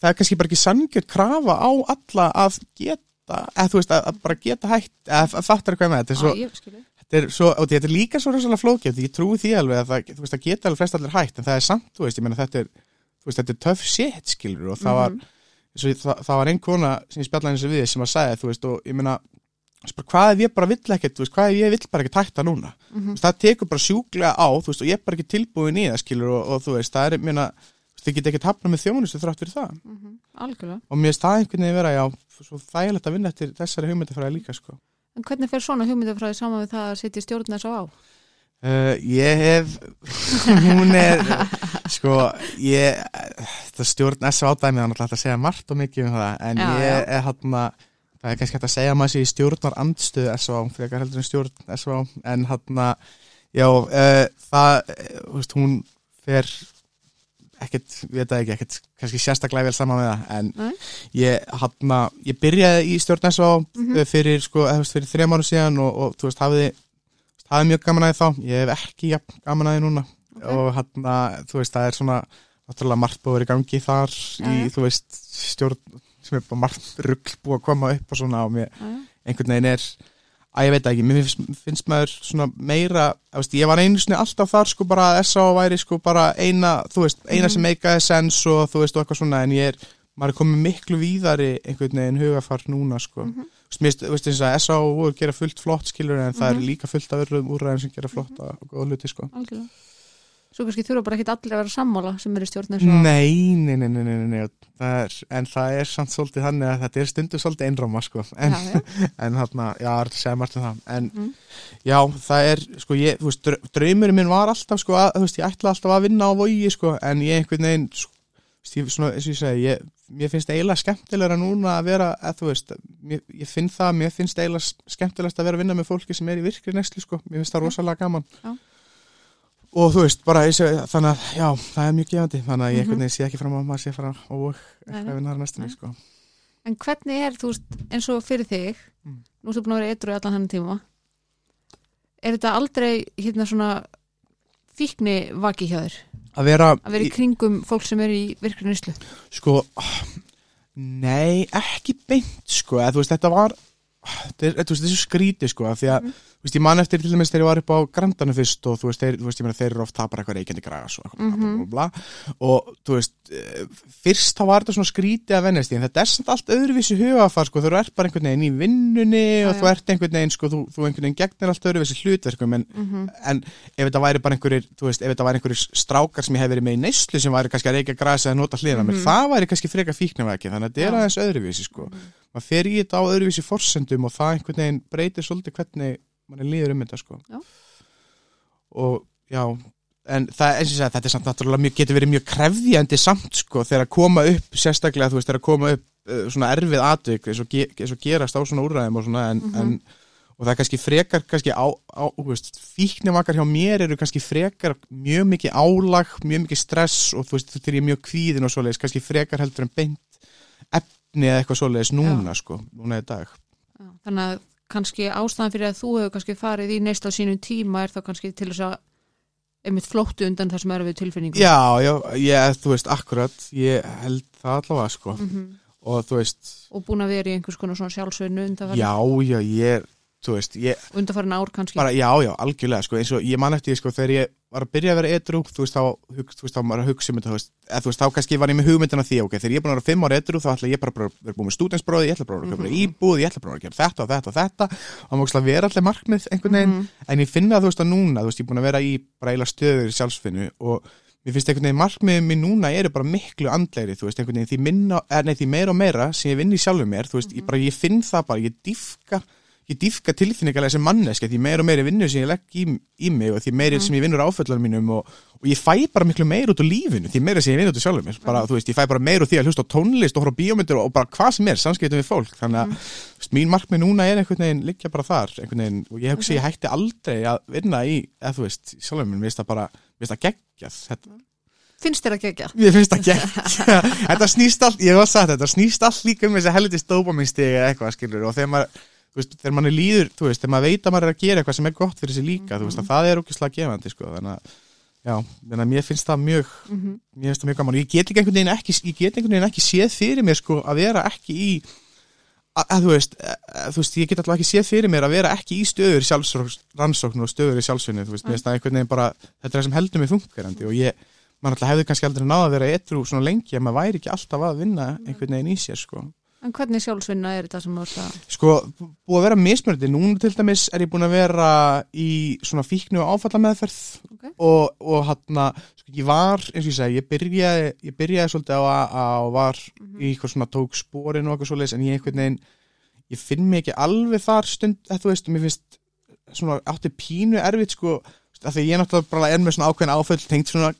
það er kannski bara ekki sangjörn krafa á alla að geta eða þú veist, að, að bara geta hægt eða fattar eitthvað með þetta, er svo,
Já, ég
þetta er svo, og þetta er líka svo rosalega flókjöf ég trúi því alveg að það, veist, það geta alveg flest allir hægt en það er samt, þú veist, ég meina þetta er þú veist, þetta er töff shit, skilur og það var,
Mhm.
svo, það, það var ein kona sem eins og við sem að sagði, þú veist, og ég bara, hvað ef ég bara vill ekkert, þú veist, hvað ef ég vill bara ekkert hætta núna,
Mhm.
þú veist, það tekur bara sjúklega á, þú veist, og ég er bara ekki tilbúin í það, skilur, og, og þú veist, það er, ég meina þið geta ekkert hafna með þjónustu þrátt fyrir það
Mhm. Algjörlega
og mér það einhvern veginn vera, já, svo þægilegt að vinna eftir þessari hugmyndafræði líka, sko
En hvernig fer svona hugmyndafræði saman við það að setja stjórn þess á?
Uh, ég hef hún er sko ég það stjórn dæmið hann alltaf að segja margt og mikið um það en
Já,
ég er hann það er kannski hægt að segja að maður sé í stjórnar andstöðu S.A. frekar heldur en stjórn S.A. en hann já uh, það uh, veist, hún fer ekkert, ég veit það ekki, ekkert kannski sérstaklega vel saman með það en
Nei.
ég hann ég byrjaði í stjórn S.A.
Mhm.
fyrir sko, þú veist, fyrir þrejum árum síðan og, og þú veist, hafiði hafði mjög gaman að því þá, ég hef ekki jafn gaman að því núna
Ok.
og hann þú veist, það er svona náttúrulega margt búið að vera í gangi þar í,
Já, já.
þú veist, stjórn sem er bara margt rugl búið að koma upp og svona og mér einhvern veginn er að ég veit það ekki, mér finnst, finnst maður svona meira, þú veist, ég var einu sinni alltaf þar sko bara að S.A. væri sko bara eina, þú veist, eina
Mhm.
sem meikaði sens og þú veist, og eitthvað svona, en ég er maður er komið miklu víðari einhvern veginn hugafar núna sko
Mhm.
Mér finnst- þú veist eins og S.A. voru gera fullt flott skilur en það
Mhm.
er líka fullt af öðrum úrræðin sem gera flotta og góða hluti sko
Algjörlega Svo kannski þurfa bara ekki allir að vera sammála sem eru í stjórn þess á
Nei, nei, nei, nei, nei, nei, nei. Það er, en það er samt svolítið þannig að þetta er stundu svolítið einróma sko en,
Já, já.
en þarna, já, það að segja margt um það en
Mhm.
já, það er, sko, ég, þú veist, draumurinn minn var alltaf, sko, að, þú veist, ég ætla alltaf að vinna á vogi, sko, en ég einhvern veginn, sko, ég, svona, eins og ég segi, ég, mér finnst eiginlega skemmtilegra núna að vera, að þú veist mér, ég finn það, mér finnst eiginlega skemmtilegast að vera að vinna með fólki sem er í virkri neslu sko, mér finnst það rosalega gaman
Já.
Og þú veist, bara segi, þannig að já, það er mjög gefandi, þannig að ég einhvern veginn sé ekki fram á að maður sé fara og
Nei,
eitthvað vinna þar næstunni sko.
En hvernig er, þú veist, eins og fyrir þig
Mm.
nú ertu búin að vera eitthvað allan hann tíma er þetta aldrei hérna svona fíkni vaki hjá þér?
Að vera,
að vera í kringum fólk sem er í virkri nýslu
sko nei, ekki beint sko, eða þú veist, þetta var þessu skríti sko, því að
Mhm.
þú veist, ég man eftir til dæmis þegar ég var upp á Grandanu fyrst og þú veist, þeir, þú veist, ég meina, þeir eru oft tapar eitthvað reykjandi græs og eitthvað,
Mhm.
bla, bla, bla, og þú veist, eh, fyrst þá var þetta svona skrítið að vennast í, en þetta er samt allt öðruvísi hugafar, sko, þú ert bara einhvern veginn í vinnunni og þú ert einhvern veginn, sko, þú, þú einhvern veginn gegnir allt öðruvísi hlutverkum, en,
mm
en ef þetta væri bara einhverjir, veist, ef þetta væri einhverjir strákar sem ég hef verið með í neyslu sem væri kannski að reykja græs eða nota mér,
Mhm.
það væri kannski freka fíknavæki, þannig að þetta er aðeins öðruvísi, sko maður fer í þetta á öðruvísi forsendum og það einhvern veginn breytir svolítið hvernig mann er líður um þetta sko
Já.
og já en það, eins og segi, þetta er samt náttúrulega mjög, getur verið mjög krefðjandi samt sko þegar að koma upp, sérstaklega þú veist, þegar að koma upp uh, svona erfið atvik eins og, ge eins og gerast á svona úrræðum og svona en,
Mhm.
en og það er kannski frekar kannski á, á veist, fíknimakar hjá mér eru kannski frekar mjög mikið álag, mjög mikið stress og þú veist, ég er mjög kvíðin og svoleiðis, kannski frekar heldur en beint efni eða eitthvað svoleiðis núna sko, núna í dag.
Þannig að kannski ástæðan fyrir að þú hefur kannski farið í neyslu á sínum tíma er þá kannski til þess að einmitt flóttu undan það sem er við tilfinningu
Já, já, ég, þú veist, akkurat ég held það allavega sko.
Mhm.
og þú veist,
og búin að vera í einhvers konar svona sjálfsveinu undanfarin,
já, já, ég þú veist, ég,
undanfarin ár kannski
bara, já, já, algjörlega sko, eins og ég man eftir, sko, þegar ég var að byrja að vera edru, þú veist, þá, hug, þú veist, þá maður að hugsa um þetta, eða þú veist, þá kannski var ég með hugmyndina því, ok, þegar ég er búin að vera fimm ára edru, þá ætla ég bara að vera búin með stúdensbróði, ég ætla bara að vera
Mhm.
íbúð, ég ætla bara að gera þetta og þetta og þetta og ætla að vera allir markmið einhvern veginn,
Mhm.
en ég finna þú veist, að núna, þú veist, ég er búin að vera í eiginlega stöður mér finnst einhvern veginn markmiðið mér núna eru bara miklu andlegri, þú veist, einhvern veginn því, minna, er, nei, því meira og meira sem ég vinn í sjálfum mér, þú veist, ég, bara, ég finn það bara, ég dýfka ég dýfka tilfinningarlega sem manneska því meira og meira vinnu sem ég legg í, í mig og því meira sem ég vinnur áföllar mínum og, og ég fæ bara miklu meira út úr lífinu því meira sem ég vinn út úr sjálfum mér. Bara, veist, ég fæ bara meira úr því að hlusta á tónlist og horfa á bíómyndir og, bara hvað sem er, samskiptum við fólk. Þannig að þú veist, mín markmið núna er einhvern veginn liggja bara þar veginn og ég hugsi ég hætti aldrei að vinna í, eða þú veist, sjálfum mér, mér finnst það bara, mér finnst þetta,
finnst þér að gegja
Mér finnst það geggjað. Þetta snýst allt, ég var sagt þetta snýst allt líka um þessi helvitist dópaminstigi eða eitthvað skilur og þegar maður veist, þegar maður er líður, þú veist, þegar maður veit að maður er að gera eitthvað sem er gott fyrir sig líka, þú veist, að það er ógislega gefandi, sko, þannig að já, þannig að mér finnst það mjög
Mhm.
mér finnst það mjög gaman og ég get einhvern veginn ekki ég get einhvern veginn ekki séð fyrir mér, sko, að vera ekki í að, að þú veist, að, þú veist, ég get alltaf ekki séð fyrir mér að vera ekki í stöður sjálfsrannsókn og stöður í sjálfsvinni, þú veist, finnst það einhvern veginn bara þetta er það sem heldur mig funkarandi og ég maður alltaf hefði kannski aldrei náða að vera etru svona lengi að maður væri ekki alltaf að vinna einhvern veginn í sér sko.
En hvernig sjálfsvinna er þetta sem þú ert að
sko, búið að vera mismörði núna til dæmis er ég búin að vera í svona fíknu og áfallameðferð
Ok.
og, og hann sko, ég var, eins og ég segi, ég byrjaði ég byrjaði svolítið á að, að var í eitthvað svona tók spórin og eitthvað svoleiðis en ég einhvern veginn, ég finn mig ekki alveg þar stund, þetta þú veist, og mér finnst svona átti pínu erfitt sko, af því ég náttúrulega bara er með svona ákveðin áföll tengt svona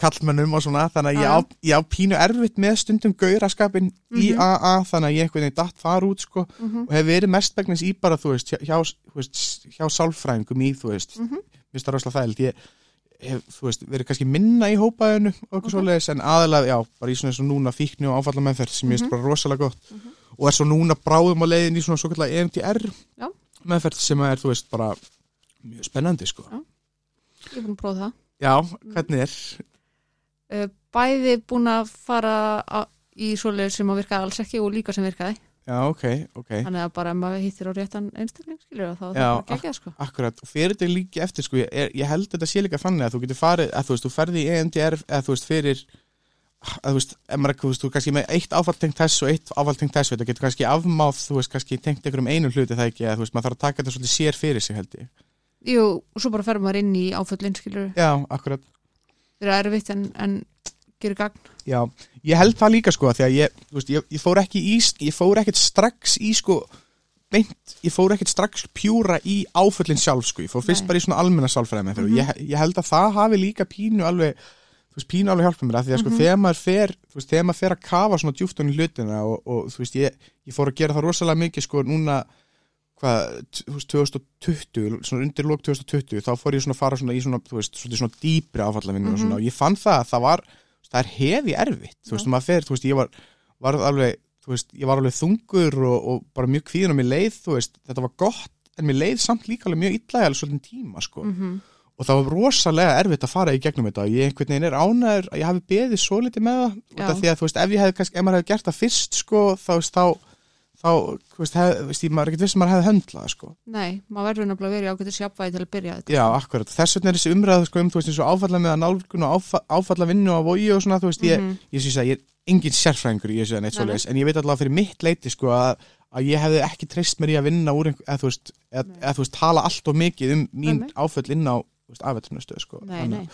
kallmönnum og svona, þannig að ég á, ég á pínu erfitt með stundum gauraskapin í
Mhm.
AA, þannig að ég einhvern veginn datt þar út sko
Mhm.
og hef verið mestmægnis í bara, þú veist, hjá, hjá, veist, hjá sálfræðingum í, þú veist,
Mhm.
mér finnst það rosalega þægild, ég hef, þú veist, verið kannski minna í hópaðinu og eitthvað
Ok.
svoleiðis, en aðalega, já, bara í svona eins og núna fíkni og áfalla meðferð sem mér finnst
Mhm.
bara rosalega gott og er svo núna bráðum á leiðin í svona svo kallar EMDR
Já.
meðferð sem er, þú veist, bara mjög spennandi, sko.
Já. ég búin að prófa það
Já, hvernig er?
Uh, bæði búin að fara í svoleið sem að virka alls ekki og líka sem virkaði.
Já, ok, ok.
þannig að bara ef maður hittir á réttan einstakling skilur þá er
Já,
það geggjað sko.
Akkurat, og fyrir þetta líki eftir sko, ég, ég held þetta sé líka þannig að þú getur farið, að þú veist, þú ferði í EMDR eða þú veist, fyrir að þú veist, maður, þú veist, þú kannski með eitt áfall tengt þess og eitt áfall tengt þess, þetta getur kannski afmáð, þú veist, kannski tengt einhverjum einu hluti það ekki, að þú veist, maður þarf að taka þetta svolítið sér fyrir sig held ég.
Jú, og svo bara fer maður inn í áföllin skilur
Já, akkurat,
er erfitt en, en gerir gagn
já, ég held það líka sko, því að ég, þú veist, ég, ég fór ekki í, ég fór ekkert strax í sko, beint, ég fór ekkert strax pjúra í áföllin sjálf sko, ég fór fyrst
Nei.
bara í svona almenna sálfræði með
Mhm.
ég, ég held að það hafi líka pínu alveg veist, pínu alveg hjálpa mér að því að sko, þegar maður fer veist, þegar maður fer að kafa svona djúft í hlutina og, og þú veist, ég, ég fór að gera það rosalega mikið sko núna hvað, t- þú veist, 2020 svona undir lók 2020, þá fór ég svona að fara svona í svona, þú veist, svona, svona dýpri áfallavinnu og svona, og ég fann það að það var það er hefi erfitt, þú veist, maður fer þú veist, ég var, var alveg þú veist, ég var alveg þungur og, og bara mjög kvíðin og mér leið, þú veist, þetta var gott en mér leið samt líka alveg mjög illa alveg svolítið tíma, sko.
Mhm.
og það var rosalega erfitt að fara í gegnum þetta og ég einhvern veginn er ánæður að ég hafi beðið svo litið með það því að þú veist, ef ég hefði kannski, ef maður hefði gert það fyrst sko, þá þá þá, þú veist, hef, veist ég, maður er ekkert viss að maður hefði höndlað sko.
Nei, maður verður nefnilega verið ágætið sjapvæði til að byrja þetta
Já, akkurat, þess vegna er þessi umræðu sko, um, þú veist, eins og áfalla með að nálgun og áfa, áfalla vinnu á vogi og svona, þú veist, ég,
Mhm.
ég syns að ég er engin sérfræðingur í þessu en eitt
nei.
svoleiðis, en ég veit allavega fyrir mitt leiti sko að, að ég hefði ekki treyst mér í að vinna úr einhver, eða þú veist, eða,
Nei.
eða þú veist, tala allt og mikið um mín áföll inn á afveitunarstöð sko.
Nei,
þannig,
nei,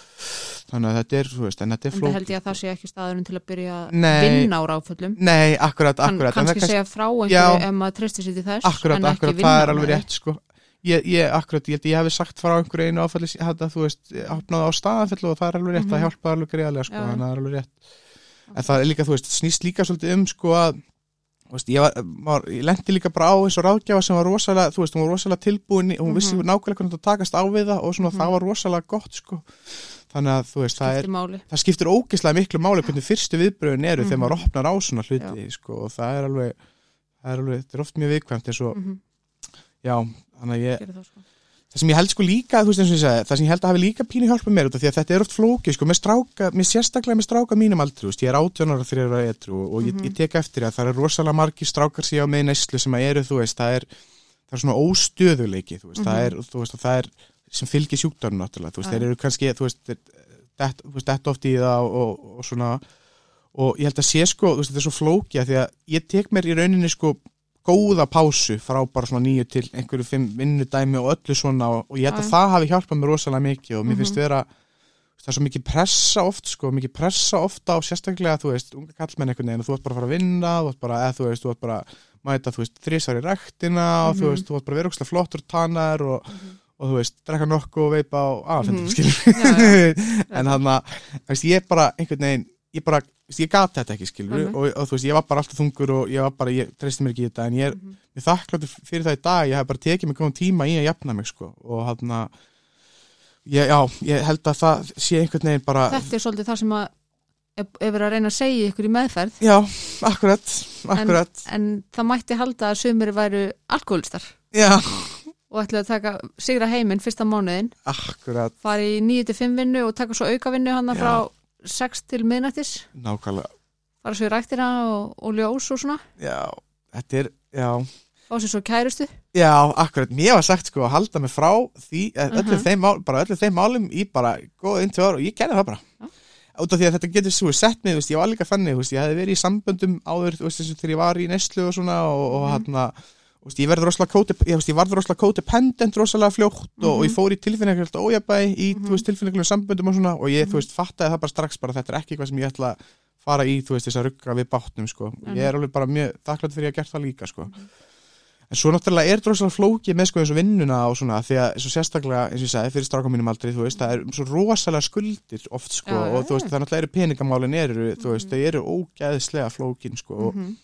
þannig að þetta er, þú veist, en þetta er
en það held ég að það sé ekki staðurinn til að byrja að vinna á ráföllum
Nei, akkurat,
Kann,
akkurat það
kannski segja frá einhverju ef maður treystir sér til þess
Akkurat,
en ekki
akkurat,
vinna
það er alveg rétt sko. Ég, ég, akkurat, ég held ég hefði sagt frá einhverju einu áfalli þetta, þú veist, hafnaði á staðanfellu og það er alveg rétt,
Mhm.
það hjálpaði alveg greiðlega sko, þannig að það er alveg rétt. En það er líka, þú veist, snýst líka svolítið um sko að veist, ég, var, ég lendi líka bara á eins og ráðgjafa sem var rosalega, þú veist, hún var rosalega tilbúin hún vissi
Mhm.
nákvæmlega hvernig það takast á við það og svona,
Mhm.
það var rosalega gott sko þannig að, þú veist, það er það skiptir ógeðslega miklu máli hvernig fyrstu viðbröðin eru þegar
Mhm.
maður opnar á svona hluti sko, og það er alveg, það er alveg þetta er oft mjög viðkvæmt eins og,
Mhm,
já, þannig að ég
það sko.
það sem ég held sko líka, þú veist eins og ég segi það sem ég held að hafi líka pínu hjálpa mér út af því að þetta er oft flókið sko, með stráka, með sérstaklega með stráka mínum aldrei, þú veist, ég er 18 ára þegar ég er etru og ég,
Mhm.
ég tek eftir að það er rosalega margir strákar sem ég á með neyslu sem að eru, þú veist, það er það er svona óstöðuleiki, þú veist, það
Mhm.
er þú veist, það er sem fylgir sjúkdörnum náttúrulega, þú veist, þeir eru kannski, þú veist, dett oft í það og, og, og svona og ég held að sé sko, þú veist, þetta er svo flókið af því að ég tek mér í rauninni sko góða pásu frá bara svona nýju til einhverju fimm vinnudæmi og öllu svona og, og ég held að
Já.
það hafi hjálpað mér rosalega mikið og mér finnst
Mhm.
vera það er svo mikið pressa oft sko, mikið pressa ofta á sérstaklega, þú veist, unga kallmenn einhvern veginn þú ert bara að fara að vinna, þú ert bara, eða þú veist, þú ert bara að mæta, þú veist, þrísar í rektina og þú
Mhm.
veist, þú ert bara að vera ókslega flottur tannar og,
Mhm.
Og þú veist, drekka nokkuð og veipa á aðfendum,
Mhm.
skilur. En hann að, veist, ég bara einhvern veginn, ég bara, veist, ég gat þetta ekki skilur.
Mhm.
og, og þú veist, ég var bara alltaf þungur og ég var bara, ég treysti mér ekki í þetta en ég er,
Mhm.
ég er þakkláttur fyrir það í dag ég hef bara tekið mig góðan tíma í að jafna mig sko. Og hann að ég, já, ég held að það sé einhvern veginn bara,
þetta er svolítið það sem að verið að reyna að segja ykkur í meðferð.
Já, akkurat akkurat,
en það mætti halda að sumir væru alkoholistar
já,
og ætlaðu að taka sigra heiminn fyrsta mánuðin
akkurat.
Fara í 9-5 vinnu og taka svo auka vinnu hann frá 6 til miðnættis.
Nákvæmlega,
fara svo í ræktina og, og ljós og svona.
Já, þetta er já,
fá sér svo kærustu.
Já, akkurat, mér var sagt sko að halda mig frá því, uh öllum,
Mhm.
þeim mál, bara öllum þeim málum í bara góða inn til ára og ég gerði það bara.
Já.
út af því að þetta getur svo sett mig, veist, ég var líka þú veist, ég hefði verið í samböndum áður, veist, þegar ég var í neslu og svona og, og
Mhm.
hann þú veist, ég rosalega ég, veist, ég varð rosalega codependent rosalega fljótt og, og ég
Mhm.
fór í tilfinningilegt ójabæ í,
Mhm.
þú veist, tilfinningilegu samböndum og svona og ég,
Mhm.
þú veist, fattaði það bara strax bara þetta er ekki eitthvað sem ég ætla að fara í, þú veist, þess að rugga við bátnum, sko,
Mhm.
ég er alveg bara mjög þakklátt fyrir að gert það líka, sko En svo náttúrulega er droslega flókið með sko eins og vinnuna og svona því að svo sérstaklega eins og ég sagði fyrir stráka mínum aldrei þú veist það er svo rosalega skuldir oft sko og þú veist það náttúrulega eru peningamálin eru þú veist
Mhm.
þau eru ógæðislega flókin sko og,
Mhm.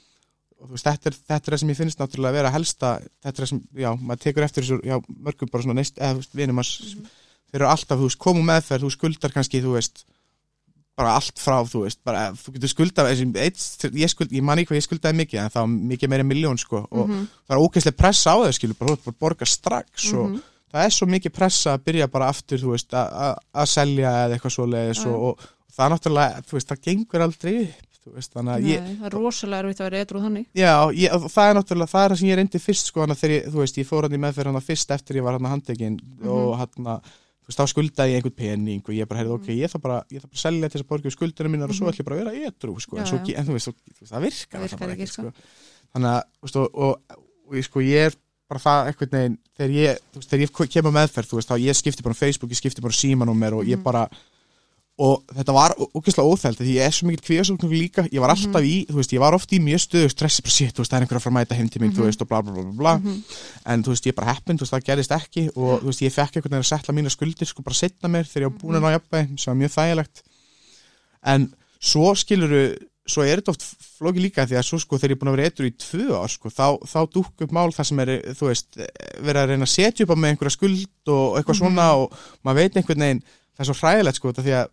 Og þú veist þetta er, þetta er það sem ég finnst náttúrulega að vera helsta þetta er það sem já maður tekur eftir þessu já mörgum bara svona neist eða þú veist vinum að
Mhm.
þeir eru alltaf þú veist komu meðferð þú skuldar kannski þú veist bara allt frá þú veist bara þú getur skuldað ég, skuld, ég man ekki hvað ég skuldaði mikið en það var mikið meira miljón sko og
Mhm.
það er ógeðslega pressa á þau skilur bara, bara borga strax og
Mhm.
það er svo mikið pressa að byrja bara aftur þú veist, að- selja eða eitthvað svo leiðis
Já, já.
og, og það náttúrulega, þú veist, það gengur aldrei upp veist, þannig að ég
Nei, það er rosalega erfitt að vera eitthvað þannig
já, ég, það er náttúrulega, það er það sem ég reyndi fyrst sko, að þegar ég, þú veist, ég fór hann í meðferð hann fyrst eftir ég var hann að handekinn
Mhm.
og hann að þú veist, þá skuldaði ég einhvern pening og ég bara, heyrði,
Mhm.
ok, ég þarf bara, ég þarf bara að selja þess að borga skuldunum mínar og svo
Mhm.
ætlum ég bara að vera edru, sko, en,
Já,
svo,
já.
ge- en þú veist, svo, þú veist, það virkar
Það virkar ekki,
ekkert,
sko.
þannig að, þú veist, og, og, og ég, sko, ég er bara það einhvern veginn, þegar ég, þú veist, þegar ég kem á meðferð, þú veist, þá ég skipti bara um Facebook, ég skipti bara um símanúmer og ég
Mhm.
bara og þetta var ógeðslega óþælt því ég er svo mikið kvíðasóknur líka ég var alltaf í, þú veist, ég var oft í mjög stöðu stressi, bara shit, þú veist, það er einhver að fara að mæta heim til mig, þú
Mhm.
veist, og bla bla bla bla.
Mhm.
en þú veist, ég bara heppin, þú veist, það gerist ekki og þú veist, ég fekk einhvern veginn að setla mína skuldir sko bara setna mér þegar ég var búin að ná jafnvæg sem var mjög þægilegt en svo skiluru svo er þetta oft flóki líka því að svo sko þegar ég er búin að vera eitthvað í tvö ár sko þá, þá dúk upp mál þar sem er þú veist, verið að reyna að setja upp á með einhverja skuld og eitthvað svona og maður veit einhvern veginn, það er svo hræðilegt sko þetta því að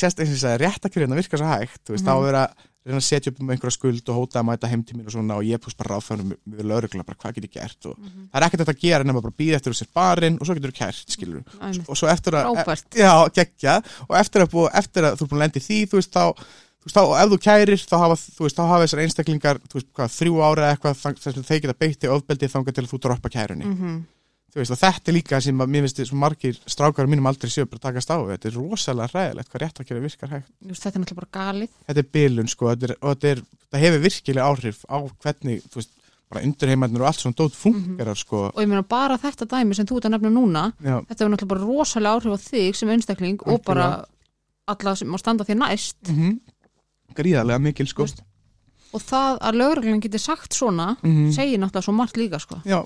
sérst eins og þess að réttakjörðina virkar svo hægt, þú veist, þá er verið að reyna að setja upp um einhverja skuld og hóta að mæta heimtímin og svona og ég púst bara ráðfæðanum við lögregla bara hvað get ég gert og það er ekkert þetta að gera nema bara býða eftir sér barinn og svo getur þú kært, skilur
Einmitt.
og svo eftir að,
Frábært.
já, geggja og eftir að, búa, eftir að þú er búin að lendi því, þú veist, þá þá, ef þú kærir, þá hafa, þú veist, þá hafa þessar einstaklingar, veist, hvað, þrjú ára eitthvað, þess að þeir geta beitti ofbeldi þangað til að þú droppa kærunni
Mhm.
Þú veist, og þetta er líka sem að mér finnst svo margir strákar mínum aldrei séu bara að takast á þetta er rosalega ræðilegt hvað rétt að gera virkar hægt
Þetta er náttúrulega bara galið.
Þetta er bilun sko þetta er, og þetta, er, þetta hefur virkilega áhrif á hvernig þú veist, bara undurheimannir og allt svona dót fungerar sko.
Og ég meina bara þetta dæmi sem þú ert að nefna núna
já,
þetta er náttúrulega bara rosalega áhrif á þig sem einstakling og bara alla sem má standa þér næst.
Mm gríðarlega mikil sko.
Veist, og það að lögreglan getur sagt svona
Mhm.
segir náttúrulega svo margt líka sko.
Já,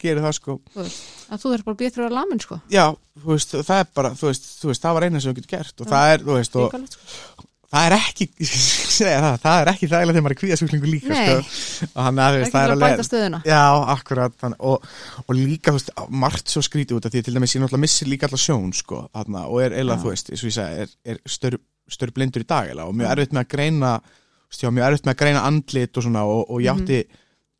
gerir það sko
þú veist, að þú þarf bara betur að lamin sko
já, þú veist, það er bara þú veist, þú veist það var eina sem við getum gert og það er, þú veist, og
Ríkalegt, sko.
það er ekki segja það, það er ekki þægilega þegar maður er kvíðasjúklingu líka
Nei.
sko. og hann að þú veist, það er
að stöðuna
Já, akkurat þannig, og, og líka, þú veist, margt svo skrítið út af því til dæmis ég náttúrulega missir líka alltaf sjón sko, þarna, og er
Já.
þú veist, eins og ég segi, er, er stör, stör blindur í dag eiginlega, og mjög
Já.
erfitt með að greina þú veist, já, mjög erfitt með að greina andlit og svona og, og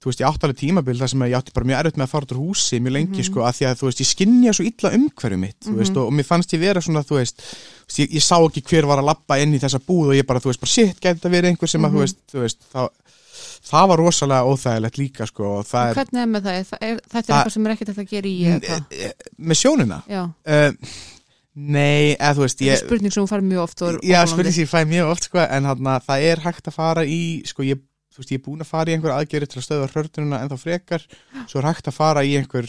þú veist, ég átti alveg tímabil þar sem að ég átti bara mjög erfitt með að fara út úr húsi mjög lengi,
Mhm.
sko, að því að, þú veist, ég skinnja svo illa umhverju mitt, þú veist,
Mhm.
og, og mér fannst ég vera svona, þú veist, ég, ég sá ekki hver var að labba inn í þessa búð og ég bara, þú veist, bara shit, gæti þetta verið einhver sem að,
Mhm.
þú veist, þú veist, þá, það var rosalega óþægilegt líka, sko, og það er,
hvernig er með það, það er, þetta er
Það-
eitthvað sem er ekkert að gera í hvað?
Eh, með sjónina
já,
uh, nei, eða þú veist
þetta er
ég,
spurning sem þú fær mjög oft og
já, spurning sem ég fæ mjög oft sko, en hana, það er hægt að fara í sko, ég, þú veist, ég er búin að fara í einhver aðgeri til að stöða hrörtununa en þá frekar. Svo er hægt að fara í einhver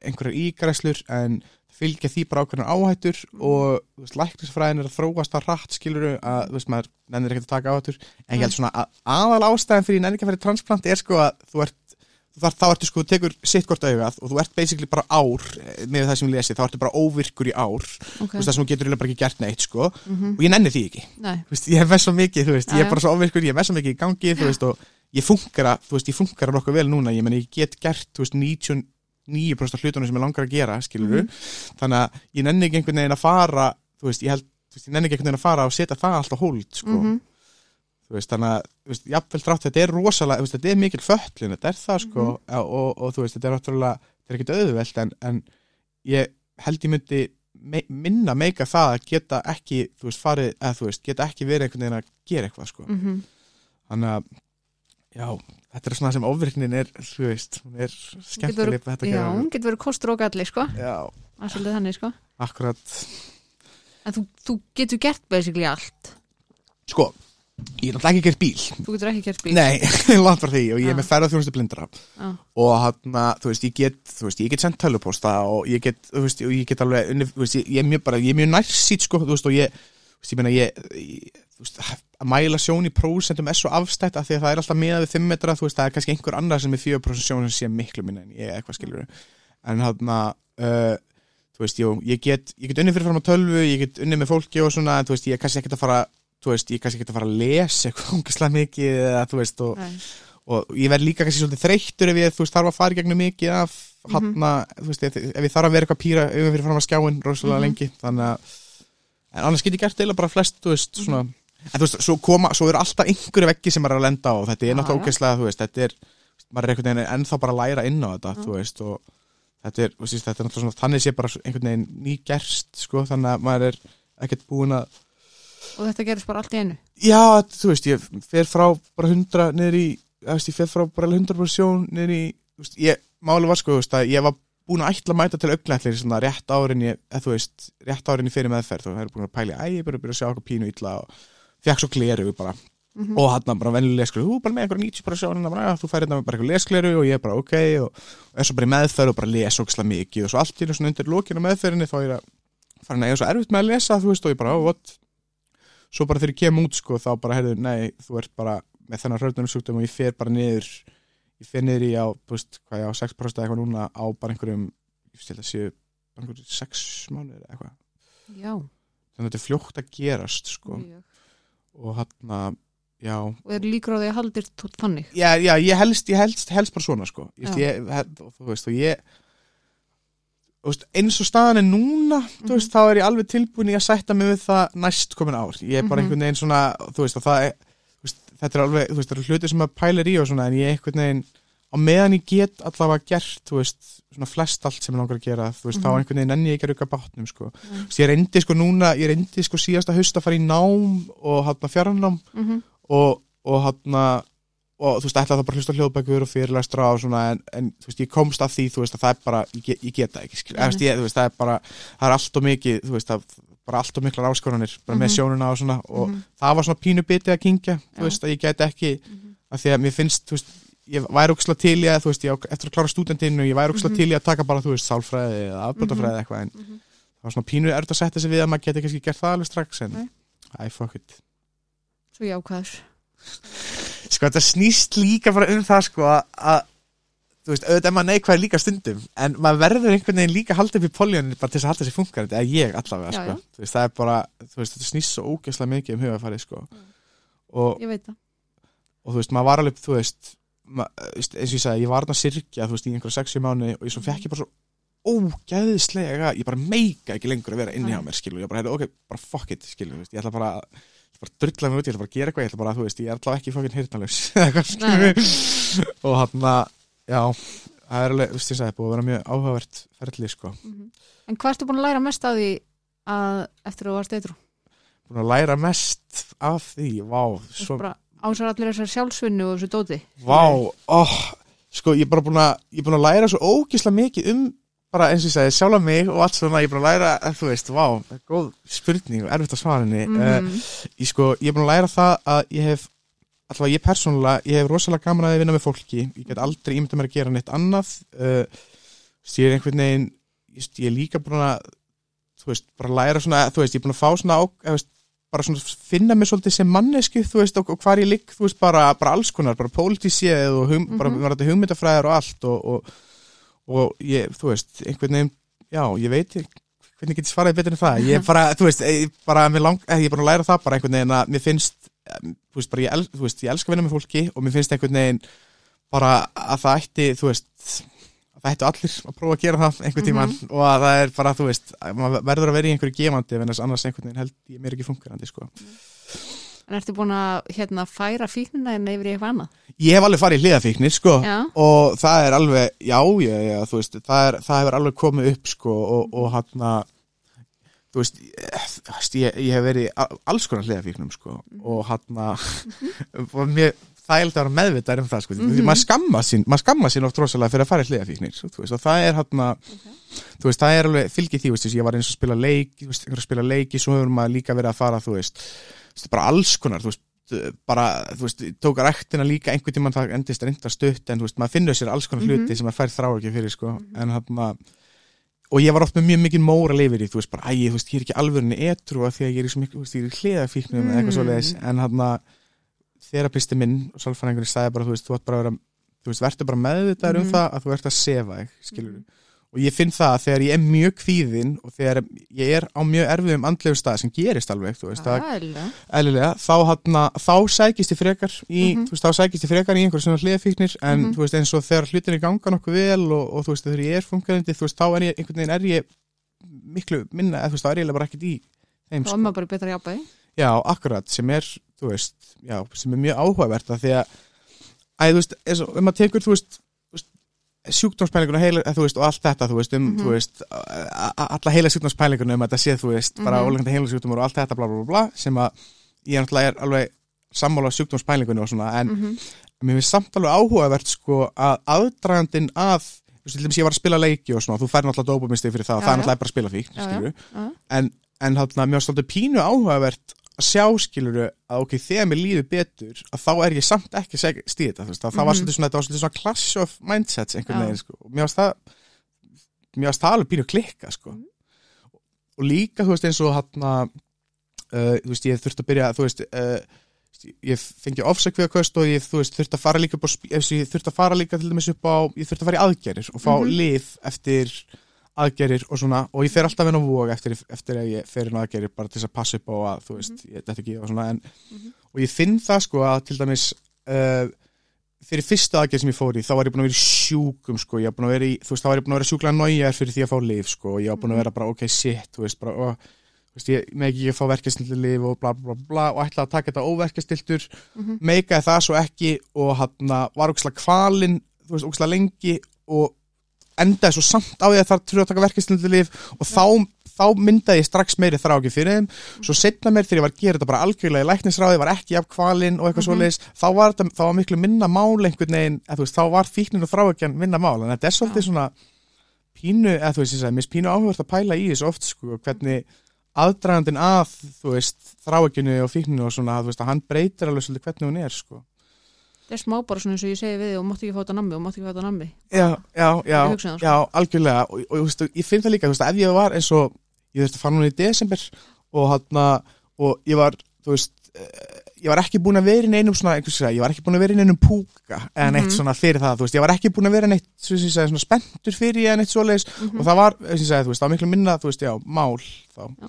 einhverjar ígræslur en fylgja því bara ákveðnar áhættur
Mm.
og þú veist, læknisfræðin er að þróast að rætt skiluru að, þú veist, maður nennir ekkert að taka áhættur. En ég held svona að aðal ástæðan fyrir ég nenni ekki að fara í transplant er sko að þú ert þú þarf, þá ertu sko, þú tekur sitt hvort augað og þú ert basically bara ár eh, með það sem ég lesi, þá ertu bara óvirkur í ár.
Ok,
þú veist það sem þú getur bara ekki gert neitt sko.
Mhm,
og ég nenni því ekki, veist, ég er með svo mikið þú veist, ég er bara svo óvirkur, ég er með svo mikið í gangi þú veist, og ég funkara, þú veist, ég funkara nokkuð vel núna, ég meni, ég get gert þú veist, 99% af hlutunum sem ég langar að gera skilur
Mhm.
þannig að ég nenni ekki einhvern veginn að fara þú veist, ég held, þú veist, ég nenni ekki einhvern veginn að fara og setja það alltaf hold, sko.
Mhm,
þú veist, þannig að, þú veist, jafnvel drátt þetta er rosalega, þú veist, þetta er mikil föllin þetta er það, sko,
Mhm.
og, og, og þú veist, þetta er náttúrulega, þetta er ekkert auðvelt en, en ég held ég myndi me, minna meika það að geta ekki, þú veist, farið, eða þú veist, geta ekki verið einhvern veginn að gera eitthvað, sko.
Mhm.
Þannig að, já, þetta er svona sem ofvirknin er, þú veist, hún er skemmtileg þetta
Já,
gera-
hún getur verið kostur og galli, sko.
Já,
þannig, sko.
Akkurat.
En þú, þú getur gert basically allt.
Sko, ég er náttúrulega ekki gert bíl
Þú getur ekki gert bíl
Nei, langt frá því og ég er
Já.
með ferða þjónustu blindra
Já.
og hann þú veist, ég get þú veist, ég get sendt tölupósta og ég get, þú veist, og ég get alveg unni, þú veist, ég, ég er mjög bara, ég er mjög nærsýt sko, þú veist, og ég, þú veist, ég meina ég, ég þú veist, að mæla sjón í prósentum er svo afstætt að því að það er alltaf miðað við 5 metra, þú veist, það er kannski einhver annar sem er 4% sjón sem sé miklu minna en ég eitthvað skilur en hann uh, þú veist, jú, ég get, ég get unni fyrir fram á tölvu, ég get unni með fólki og svona, þú veist, ég er kannski ekkert að fara þú veist, ég kannski ekkert að fara að lesa eitthvað ungislega mikið eða þú veist og, og ég verð líka kannski svolítið þreyttur ef ég veist, þarf að fara í gegnum mikið af
Mhm.
hana, þú veist, ef, ef ég þarf að vera eitthvað pýra auðvitað fyrir fram að skjáin rosalega
Mhm.
lengi þannig að, en annars get ég gert eða bara flest, þú veist,
Mhm.
svona en þú veist, svo koma, svo eru alltaf einhverju veggi sem maður er að lenda á og þetta er náttúrulega
já.
ógeðslega, þú veist, þetta er maður er einhvern veginn ennþá bara að læra inn á þetta, þú veist, og þetta er, þú veist, þetta er náttúrulega svona, þannig sé bara einhvern veginn nýgerst, sko, þannig að maður er ekkert búin að
Og þetta gerist bara allt í einu?
Já, þú veist, ég fer frá bara 100 niður í, þú veist, ég fer frá bara 100 sjón niður í, þú veist, ég máli var sko, þú veist, að ég var búin að ætla að mæta til auglætlir svona rétt árin ég, eða þú veist, rétt árin ég fyrir meðferð og það er búin að pæli, æ, ég bara byrja að sjá okkur pínu illa og fekk svo gleru bara.
Mhm.
og hann bara venjulega skleru, þú er bara með einhver 90 bara sjón, bara, þú færi þetta með bara eitthvað leskleru og ég er bara ok. Og, og er svo bara í meðferð og bara lesa ógislega mikið og svo allt í svona undir lokinu meðferðinni þá er ég að fara eiga svo erfitt með að lesa, þú veist, og ég bara, ó, what svo bara þegar ég kem út sko þá bara heyrðu, nei, þú ert bara með þennan hröðnunarsjúkdóm og ég fer bara niður ég fer niður í á, þú veist, hvað ég á 6% eða eitthvað núna á bara einhverjum ég stil að séu bara einhverjum 6 mánuðir eða eitthvað.
Já,
þannig að þetta er fljótt að gerast sko.
Mjög.
og hann að já,
og er líkur á því að haldir þannig?
Já, já, ég helst, ég helst, helst bara svona sko, ég,
Já.
ég, þú veist, og ég veist, eins og staðan er núna þú
Mhm.
veist, þá er ég alveg tilbúin í að sætta mig við það næst komin ár, ég er bara
Mhm.
einhvern veginn svona, veist, er þetta er alveg, hluti sem að pælir í og svona, en ég er einhvern veginn á meðan ég get allavega gert, svona flest allt sem ég langar að gera, þá
Mhm.
einhvern veginn enn ég ekki að rukka bátnum, sko
Mhm.
Ég reyndi sko núna, ég reyndi sko síðasta haust að fara í nám og að fjarnám
mm -hmm.
og, og hann og þú veist, ætlaði það bara að hlusta hljóðbækur og fyrirlæstra og svona, en, en þú veist, ég komst að því, þú veist, að það er bara, ég, ég get það ekki, mm ég, þú veist, það er bara það er allt og mikið, þú veist, það bara allt og miklar áskoranir, bara með
Mhm.
sjónuna og svona, og
Mhm.
það var svona pínu bitið að kingja, þú veist, að ég get ekki
Mhm.
að því að mér finnst, þú veist ég væri óksla til að, þú veist, ég, eftir að klára stúdentinu, ég væri óksla
Mhm.
til í að taka bara, þú veist, sálfræði maður sko þetta snýst líka bara um það sko að- þú veist, auðvitað er maður neikvæð líka stundum en maður verður einhvern veginn líka halda upp í poljónin bara til þess að halda sér funkarandi, eða ég allavega
Já,
sko,
já.
veist, það er bara þú veist, þetta snýst svo ógeðslega mikið um hugafæri sko. Og,
ég veit það.
og þú veist, maður var alveg, þú veist ma, þú veist, eins og ég sagði, ég var þarna sirkja þú veist, í einhverja sexi mánu og ég svo fekk ég bara svo ógæðislega, ég bara meika ekki lengur að vera inni
Nei.
mér, skilur, ég bara, heyrðu, ok, bara bara að- ég ætla bara að drulla mig út, ég ætla bara að gera eitthvað, ég ætla bara, þú veist, ég er allavega ekki eitthvað, skilur og hann að, já það er alveg, þú veist, ég sagði, búið að vera mjög áhugavert ferli, sko,
Mhm. en hvað ertu búin að læra mest á því að eftir að þú varst eitru
búin að læra mest af því, vá, svo
bara ásar allir þessar sjálfsvinnu og þessu dóti.
Vá, oh, sko ég er bara búin að, ég er búin að læra svo ógislega mikið um bara eins og ég segi, sjálfa mig og allt svona, ég er búin að læra, eh, þú veist, vá, góð spurning og erfitt að svara henni.
Mm
mm ég sko, ég er búin að læra það að ég hef, allavega ég persónulega ég hef rosalega gaman að vinna með fólki. Ég get aldrei ímyndað mér að gera neitt annað. Uh, ég er einhvern veginn ég, ég er líka búin að þú veist, bara læra svona, þú veist, ég er búin að fá svona á, veist, bara svona finna mig svolítið sem mannesku, þú veist, og, og hvar ég ligg þú veist, bara, bara alls konar, bara pólitísið og hum, bara
Mhm.
var þetta hugmyndafræðar og ég, þú veist, einhvern veginn já, ég veit ekki hvernig get ég svaraði betur en það. Ég bara, þú veist, ég, bara, lang, eh, ég er búin að læra það bara einhvern veginn að mér finnst em, þú veist, bara, ég, el, þú veist, ég elska að vinna með fólki og mér finnst einhvern veginn bara að það ætti, þú veist að það ættu allir að prófa að gera það einhvern tímann og að það er bara, þú veist að maður verður að vera í einhverju gefandi en annars einhvern veginn held ég mér ekki funkarandi, sko
en ertu búin að hérna, færa fíknina en í eitthvað annað?
Ég hef alveg farið í hliðafíknir, sko
já,
og það er alveg, já, já, já þú veist, það, er, það hefur alveg komið upp sko, og, og hann að þú veist, ég, ég, hef verið í alls konar hliðafíknum sko, og hann að og mér þægild að vera meðvitað um það sko, því
Mhm.
maður skamma sín maður skamma sín oft rosalega fyrir að fara í hliðafíknir þú veist, og það er hann að þú veist, það er alveg fylgið því, þú veist, ég var eins og spila leik þú veist, einhver að svo maður að veist, bara alls konar, þú veist, bara, þú veist, tók ræktina líka einhvern tímann það endist reynda stutt, en þú veist, maður finnur sér alls konar
Mhm.
hluti sem maður fær þrá ekki fyrir, sko, en hann að og ég var oft með mjög mikið móra leifir í, þú veist, bara, æ, þú veist, ég er ekki alvörunni etru af því að ég er í svo mikið, þú veist, ég er í hliðafíknum eða eitthvað
Mm.
svoleiðis, en hann að þerapisti minn og sálfræðingurinn sagði bara, þú veist, þú ætti bara að vera þú veist, verður bara meðvitaður um
Mhm.
það að að og ég finn það að þegar ég er mjög kvíðin og þegar ég er á mjög erfiðum andlegu stað sem gerist alveg, veist, það
Ægilega.
eðlilega, þá, hana, þá sækist ég frekar í,
Mhm.
þú veist, þá sækist ég frekar í einhverjum svona hliðafíknir, en
Mhm.
þú veist, eins og þegar hlutinni ganga nokkuð vel og, og þú veist, þegar ég er funkarandi, þú veist, þá er ég einhvern veginn er ég miklu minna, eða þú veist, þá er ég bara ekkert í þeim,
þá
sko.
er maður bara betra jafnvægi
Já, akkurat, sem er, þú veist, já, sem er mjög áhugavert að því að, að þú veist, eins og, um að tekur, þú veist sjúkdómspælinguna heila, þú veist, og allt þetta, þú veist, um,
Mhm.
þú veist, a- a- alla heila sjúkdómspælinguna um að þetta sé, þú veist, bara
Mhm.
ólengandi heila sjúkdómur og allt þetta, bla, bla, bla, sem að ég er náttúrulega er alveg sammála sjúkdómspælingunni og svona, en
Mhm.
mér finnst samt alveg áhugavert, sko, að aðdragandinn að, þú veist, til dæmis ég var að spila leiki og svona, þú fær náttúrulega dópumistið fyrir það
Já,
það er náttúrulega bara að spila
já.
skilju en, en þarna, mér var svolítið pínu áhugavert að sjá skiluru að ok, þegar mér líður betur að þá er ég samt ekki að stíða þetta þú veist, að það var
Mhm.
svolítið svona, þetta var svolítið svona clash of mindsets einhvern veginn sko, mér varst það mér varst það alveg pínu að klikka sko
Mhm.
og líka, þú veist, eins og hann uh, þú veist, ég þurfti að byrja þú veist, uh, ég fengi ofsakviðaköst og ég, veist, þurfti að fara líka upp á, ég þurfti að fara líka til dæmis upp á, ég þurfti að fara í aðgerir og fá
Mhm.
lif eftir aðgerir og svona og ég fer alltaf inn á vóg eftir, eftir að ég fer inn á aðgerir bara til þess að passa upp á að þú veist, ég þetta ekki og svona en,
Mhm.
og ég finn það sko að til dæmis uh, fyrir fyrsta aðgerð sem ég fór í þá var ég búin að vera sjúkum sko, ég var búin að vera í þú veist, þá var ég búin að vera sjúklega nájar fyrir því að fá lif sko, ég var búin að vera bara ok, shit þú veist, bara, og, þú veist, ég með ekki að fá verkastiltu lif og bla bla bla og ætla að taka þetta óverkastiltur
Mhm.
meikaði það svo ekki og hann var ókslega kvalinn þú veist, ókslega lengi og endaði svo samt á því að það þurfa að taka verkastiltu lif og þá, þá myndaði ég strax meiri þráki fyrir þeim svo setna mér þegar ég var að gera þetta bara algjörlega í læknisráði, var ekki af kvalinn og eitthvað
Mhm.
svoleiðis, þá var þetta þá var miklu minna mál einhvern veginn, að þú veist, þá var fíknin og þrákjan minna mál, en þetta er svolítið svona pínu, eða þú veist, ég segi, mér er pínu áhugast að pæla í þessu oft, sko, hvernig aðdragandinn að, þú veist, þrákjunu og fíkninu og svona, þú veist, að hann breytir alveg svolítið hvernig hún er, sko.
Það er smá bara svona eins og ég segi við þig og mátti ekki fá þetta nammi og mátti ekki fá þetta nammi
Já, já, já,
það, sko.
já, algjörlega og, og, og þú veist, ég finn það líka, þú veist, ef ég var eins og ég þurfti að fara núna í desember og hann, og ég var þú veist, eh, ég var ekki búin að vera í neinum svona, einhvers veginn, ég var ekki búin að vera í neinum púka eða neitt
Mhm.
svona fyrir það, þú veist, ég var ekki búin að vera neitt, ég segi, svona spenntur fyrir ég eða neitt svoleiðis
Mhm.
og það var, og segi, þú veist, það var miklu minna, þú veist, já, mál þá.
Já.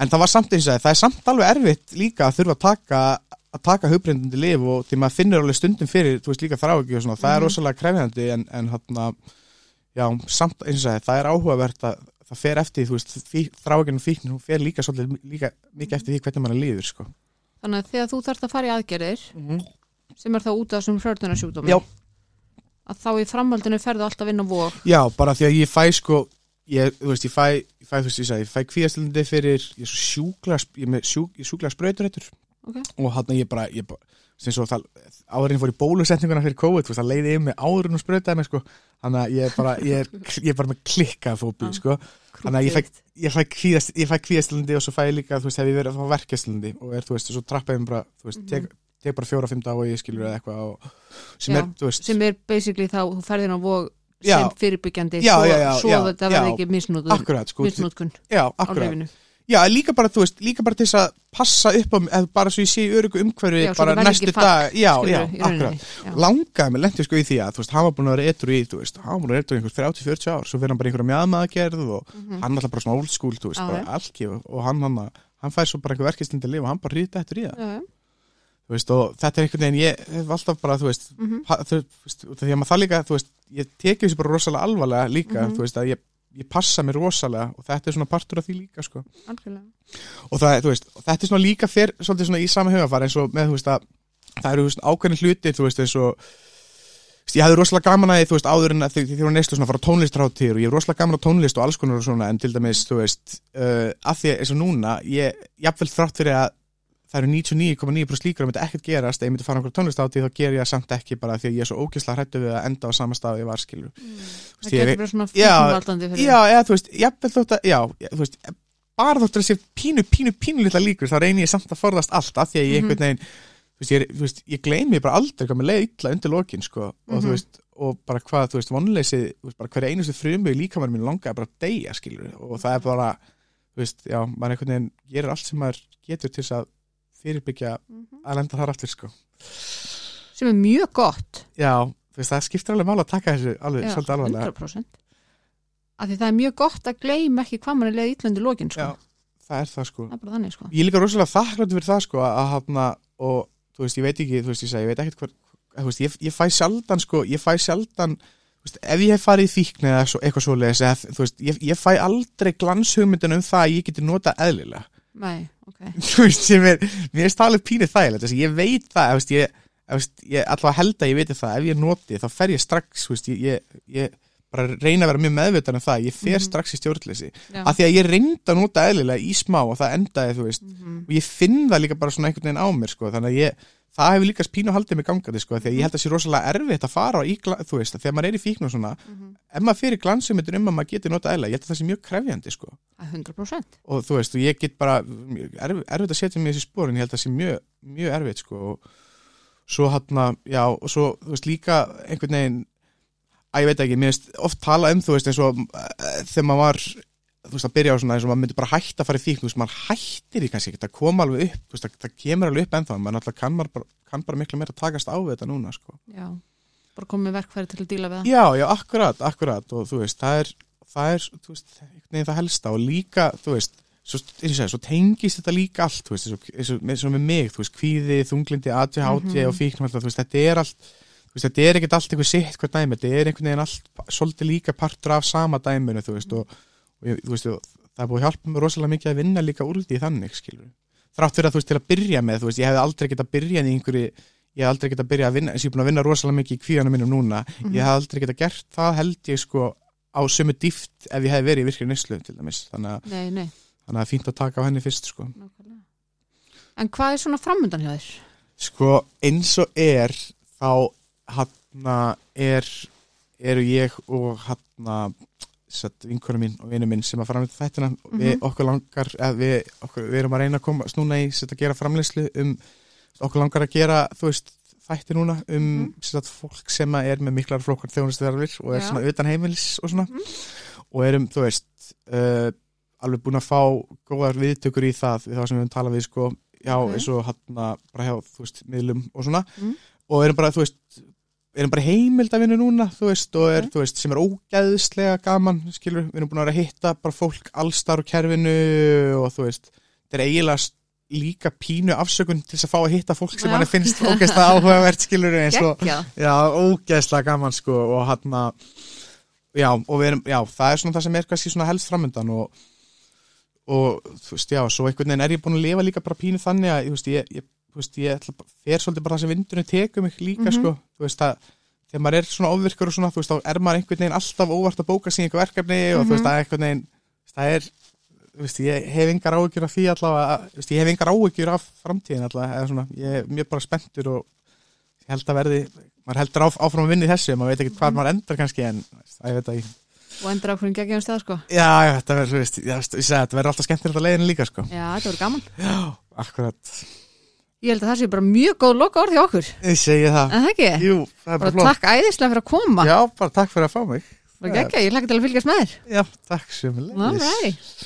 En það var samt, eins og ég segi, það er samt alveg erfitt líka að þurfa að taka að taka hugbreyndandi lif og því maður finnur alveg stundum fyrir, þú veist, líka þrá ekki og svona, það er
Mhm.
rosalega krefjandi en, en hann já, samt eins og það, það er áhugavert að það fer eftir, þú veist, þráakinn og fíknin, hún fer líka svolítið líka mikið eftir því hvernig mann líður, sko.
Þannig að þegar þú þarft að fara í aðgerðir
Mm
sem er þá út af þessum hrörnunarsjúkdómi
Já.
að þá í framhaldinu ferðu alltaf inn á vóg
Já, bara því að ég fæ, sko, ég, þú veist, ég fæ, ég fæ, þú veist, ég sagði, ég fæ kvíðastlindi fyrir, ég er sjúkla, ég er er sjúkla sprauturættur
Ok.
og hann ég bara, ég bara, það, áðurinn fór í bólusetninguna fyrir COVID, það leiði yfir mig áðurinn og sprautaði mig, sko, þannig að ég er bara, ég er, ég er bara með klikkafóbi,
Já.
sko, Þannig að ég fæ- ég fæ kvíðast, ég fæ kvíðastlindi og svo fæ ég líka, þú veist, hef ég verið að fá verkastlindi og er, þú veist, svo trappa ég mig bara, þú veist,
Mhm.
tek, tek bara fjóra, fimm dag og ég skilur eða eitthvað sem er,
sem er basically þá þú ferðin á
Já.
sem fyrirbyggjandi
Já,
svo,
já, já,
svo þetta verði ekki misnútun
akkurat, sko,
á lifinu
já, líka bara, þú veist, líka bara til þess að passa upp á, eða bara svo ég sé í örugu umhverfi,
Já,
bara
verði
næstu dag, já, já, akkurat, langaði mig, lendi sko í því að, þú veist, hann var búin að vera etru í, þú veist, hann var búin að vera etru í einhver 30-40 ár, svo verður hann bara einhverja mjadmaðgerð og
Mhm.
hann alltaf bara svona old school, þú veist,
Já,
bara
já.
alki og, hann, hann, hann fær svo bara einhver verkistindi að lifa og hann bara rýta eftir í það,
Já,
þú veist, og þetta er einhvern veginn, ég hef alltaf bara, þú veist,
Mhm.
pa, ég passa mér rosalega og þetta er svona partur af því líka, sko. Og það, veist, þetta er svona líka fyrr, svolítið svona í sama hugafar eins og með, veist, að það eru, ákveðin hluti, þú veist, eins og ég hafði rosalega gaman að því, áður en að því því þú neyslu svona að fara tónlistráttir og ég hef rosalega gaman á tónlist og alls konar og svona, en til dæmis, þú veist, uh, að því eins og núna, ég, jafnvel þrátt fyrir að það eru 99,9% líkur að myndi ekkert gerast. Ef ég myndi fara á einhverja tónlistátti þá ger ég það samt ekki bara því að ég er svo ógeðslega hrættu við að enda á sama stað og ég var skilur
það
ég
getur
veit-
verið svona
Já,
fyrir
Já, eða þú veist, jafnvel þótt að, já, já, þú veist, bara þótt að sé pínu, pínu, pínu litla líkur, þá reynir ég samt að forðast allt af því að ég
Mhm.
einhvern veginn, þú veist, ég, þú veist, ég gleymi bara aldrei hvað mér leið illa undir lokin, sko, og þú
Mhm.
veist, og bara hvað, þú veist, vonleysið, þú veist, bara hverja einustu frumu í líkamar minn langaði bara að deyja, skilur, og það er bara, þú veist, já, maður einhvern veginn gerir allt sem maður getur til þess að fyrirbyggja
Mhm.
að lenda þar aftur, sko.
sem er mjög gott
Já, þú veist, það skiptir alveg mála að taka þessu alveg
Já,
svolítið alvarlega.
100% af því það er mjög gott að gleyma ekki hvað mann er leið ítlandi lokin sko.
Já, það er það, sko.
það er þannig sko.
ég líka rosalega þakkláttur fyrir það sko að hafna og þú veist ég veit ekki, þú veist ég segi, ég veit ekkert hver þú veist, ég, ég fæ sjaldan sko, ég fæ sjaldan þú veist, ef ég hef farið í fíkn eða svo, eitthvað þú veist, ég, ég fæ aldrei glanshugmyndin um það að ég geti nota eðlilega,
Nei, ok.
Þú veist, sem er mér er stálið pínið þægilegt, þess að ég veit það ég, veist, ég allavega held að ég veit það, ef ég noti, þá fer ég strax þú veist, ég, ég, ég bara reyna að vera mjög meðvitað um það, ég fer
Mhm.
strax í stjórnleysi. Af því að ég reynda að nota eðlilega í smá og það endaði, þú veist
Mhm.
og ég finn það líka bara svona einhvern veginn á mér sko, þannig að ég, það hefur líka spínu haldið mig gangandi sko, því að ég held að sé rosalega erfitt að fara í, þú veist, að þegar maður er í fíkn og svona
Mhm.
ef maður fyrir glansumyndin um að maður geti nota eðla, ég held að það sé mjög krefjandi sko.
Það er 100%
og þú veist, og ég get bara erfitt að setja mig að það sko. Svo hann já, og svo, þú veist, líka einhvern veginn að ég veit ekki, mér veist oft tala um, þú veist, eins og uh, þegar maður var þú veist, að byrja á svona eins og maður myndi bara hætta að fara í fíkn, þú veist, maður hættir í kannski ekki, það koma alveg upp, þú veist, það, það kemur alveg upp ennþá, maður náttúrulega kann, bara, kann bara miklu meira að takast á við þetta núna, sko.
Já, bara komið verkfæri til að díla við það
Já, já, akkurat, akkurat og þú veist, það er það er, þú veist, veginn það helsta og líka, þú veist svo, eins og ég segi, svo tengist þetta líka allt þú veist, eins og, með mig, þú veist, kvíði þunglindi, ADHD
Mhm.
og fíknum alltaf, þú veist, þetta er allt veist, þetta er ekkert allt einhver sitt hvað dæmi þetta er einhvern veginn allt, svolítið líka partur af sama dæminu, þú veist, og, og þú veist, og það er búið að hjálpa mér rosalega mikið að vinna líka úr því þannig, skilur þrátt fyrir að þú veist, til að byrja með, þú veist, ég hefði aldrei getað byrjað í einhverju ég hef aldrei getað byrjað að vinna, eins og ég er búin að vinna rosalega mikið í kvíðanum mínum núna, ég hef aldrei getað gert það held ég sko á sömu dýft ef ég hef verið í virkri neyslu til dæmis þannig að,
Nei, nei,
þannig að það er fínt að taka á henni fyrst sko.
nákvæmlega. En hvað er svona framundan hjá þér?
sko eins og er þá hann er eru ég og hann vinkona mín og vinur minn sem að framleita þættina mm
Mhm.
við okkur langar við, okkur, við erum að reyna að koma snúna í að gera framleyslu um okkur langar að gera þú veist þætti núna um mm. set, fólk sem er með miklar flókar þjónustuðarfir og er
Já.
svona utan heimilis og svona
Mhm.
og erum þú veist uh, alveg búin að fá góðar viðtökur í það við þá sem við höfum talað við sko já
Ok.
eins og hann bara hjá þú veist miðlum og svona
Mm.
og erum bara þú veist erum bara heimild að vinna núna þú veist og er
Ok.
þú veist sem er ógæðslega gaman skilur. Við erum búin að vera að hitta bara fólk allstar á kerfinu og þú veist þetta er eiginlega líka pínu afsökun til þess að fá að hitta fólk sem manni finnst ógæðslega áhugavert skilur eins og já, ógeðslega gaman sko og hann að já, og við erum, já, það er svona það sem er kannski svona helst framöndan og og þú veist, já, svo einhvern veginn er ég búin að lifa líka bara pínu þannig að, þú veist, ég, ég þú veist, ég ætla, fer svolítið bara það sem vindurinn tekur mig líka,
Mhm.
sko, þú veist, að þegar maður er svona ofvirkur og svona, þú veist, þá er maður einhvern veginn alltaf óvart að bóka í einhver verkefni og þú veist,
Mhm.
það er einhvern veginn það er, þú veist, ég hef engar áhyggjur af því allavega, þú veist, ég hef engar áhyggjur af framtíðin allavega, eða svona, ég er mjög bara spenntur og ég held að verði maður heldur áf, áfram að vinna í þessu maður veit ekki hvað maður endar kannski en það veit að ég
Og endur á hverjum geggjum stað, sko.
já, já, þetta verður, alltaf skemmtilegt að leiðinu líka, sko
Já, þetta verður gaman.
já, akkurat,
Ég held að það sé bara mjög góð loka orði okkur.
ég segi það
En það ekki?
jú, það er
Bara
bara flott
takk æðislega fyrir að koma.
já, bara takk fyrir að fá mig
Bara geggja, ég hlakka til að fylgjast með þér.
já, takk sem
right.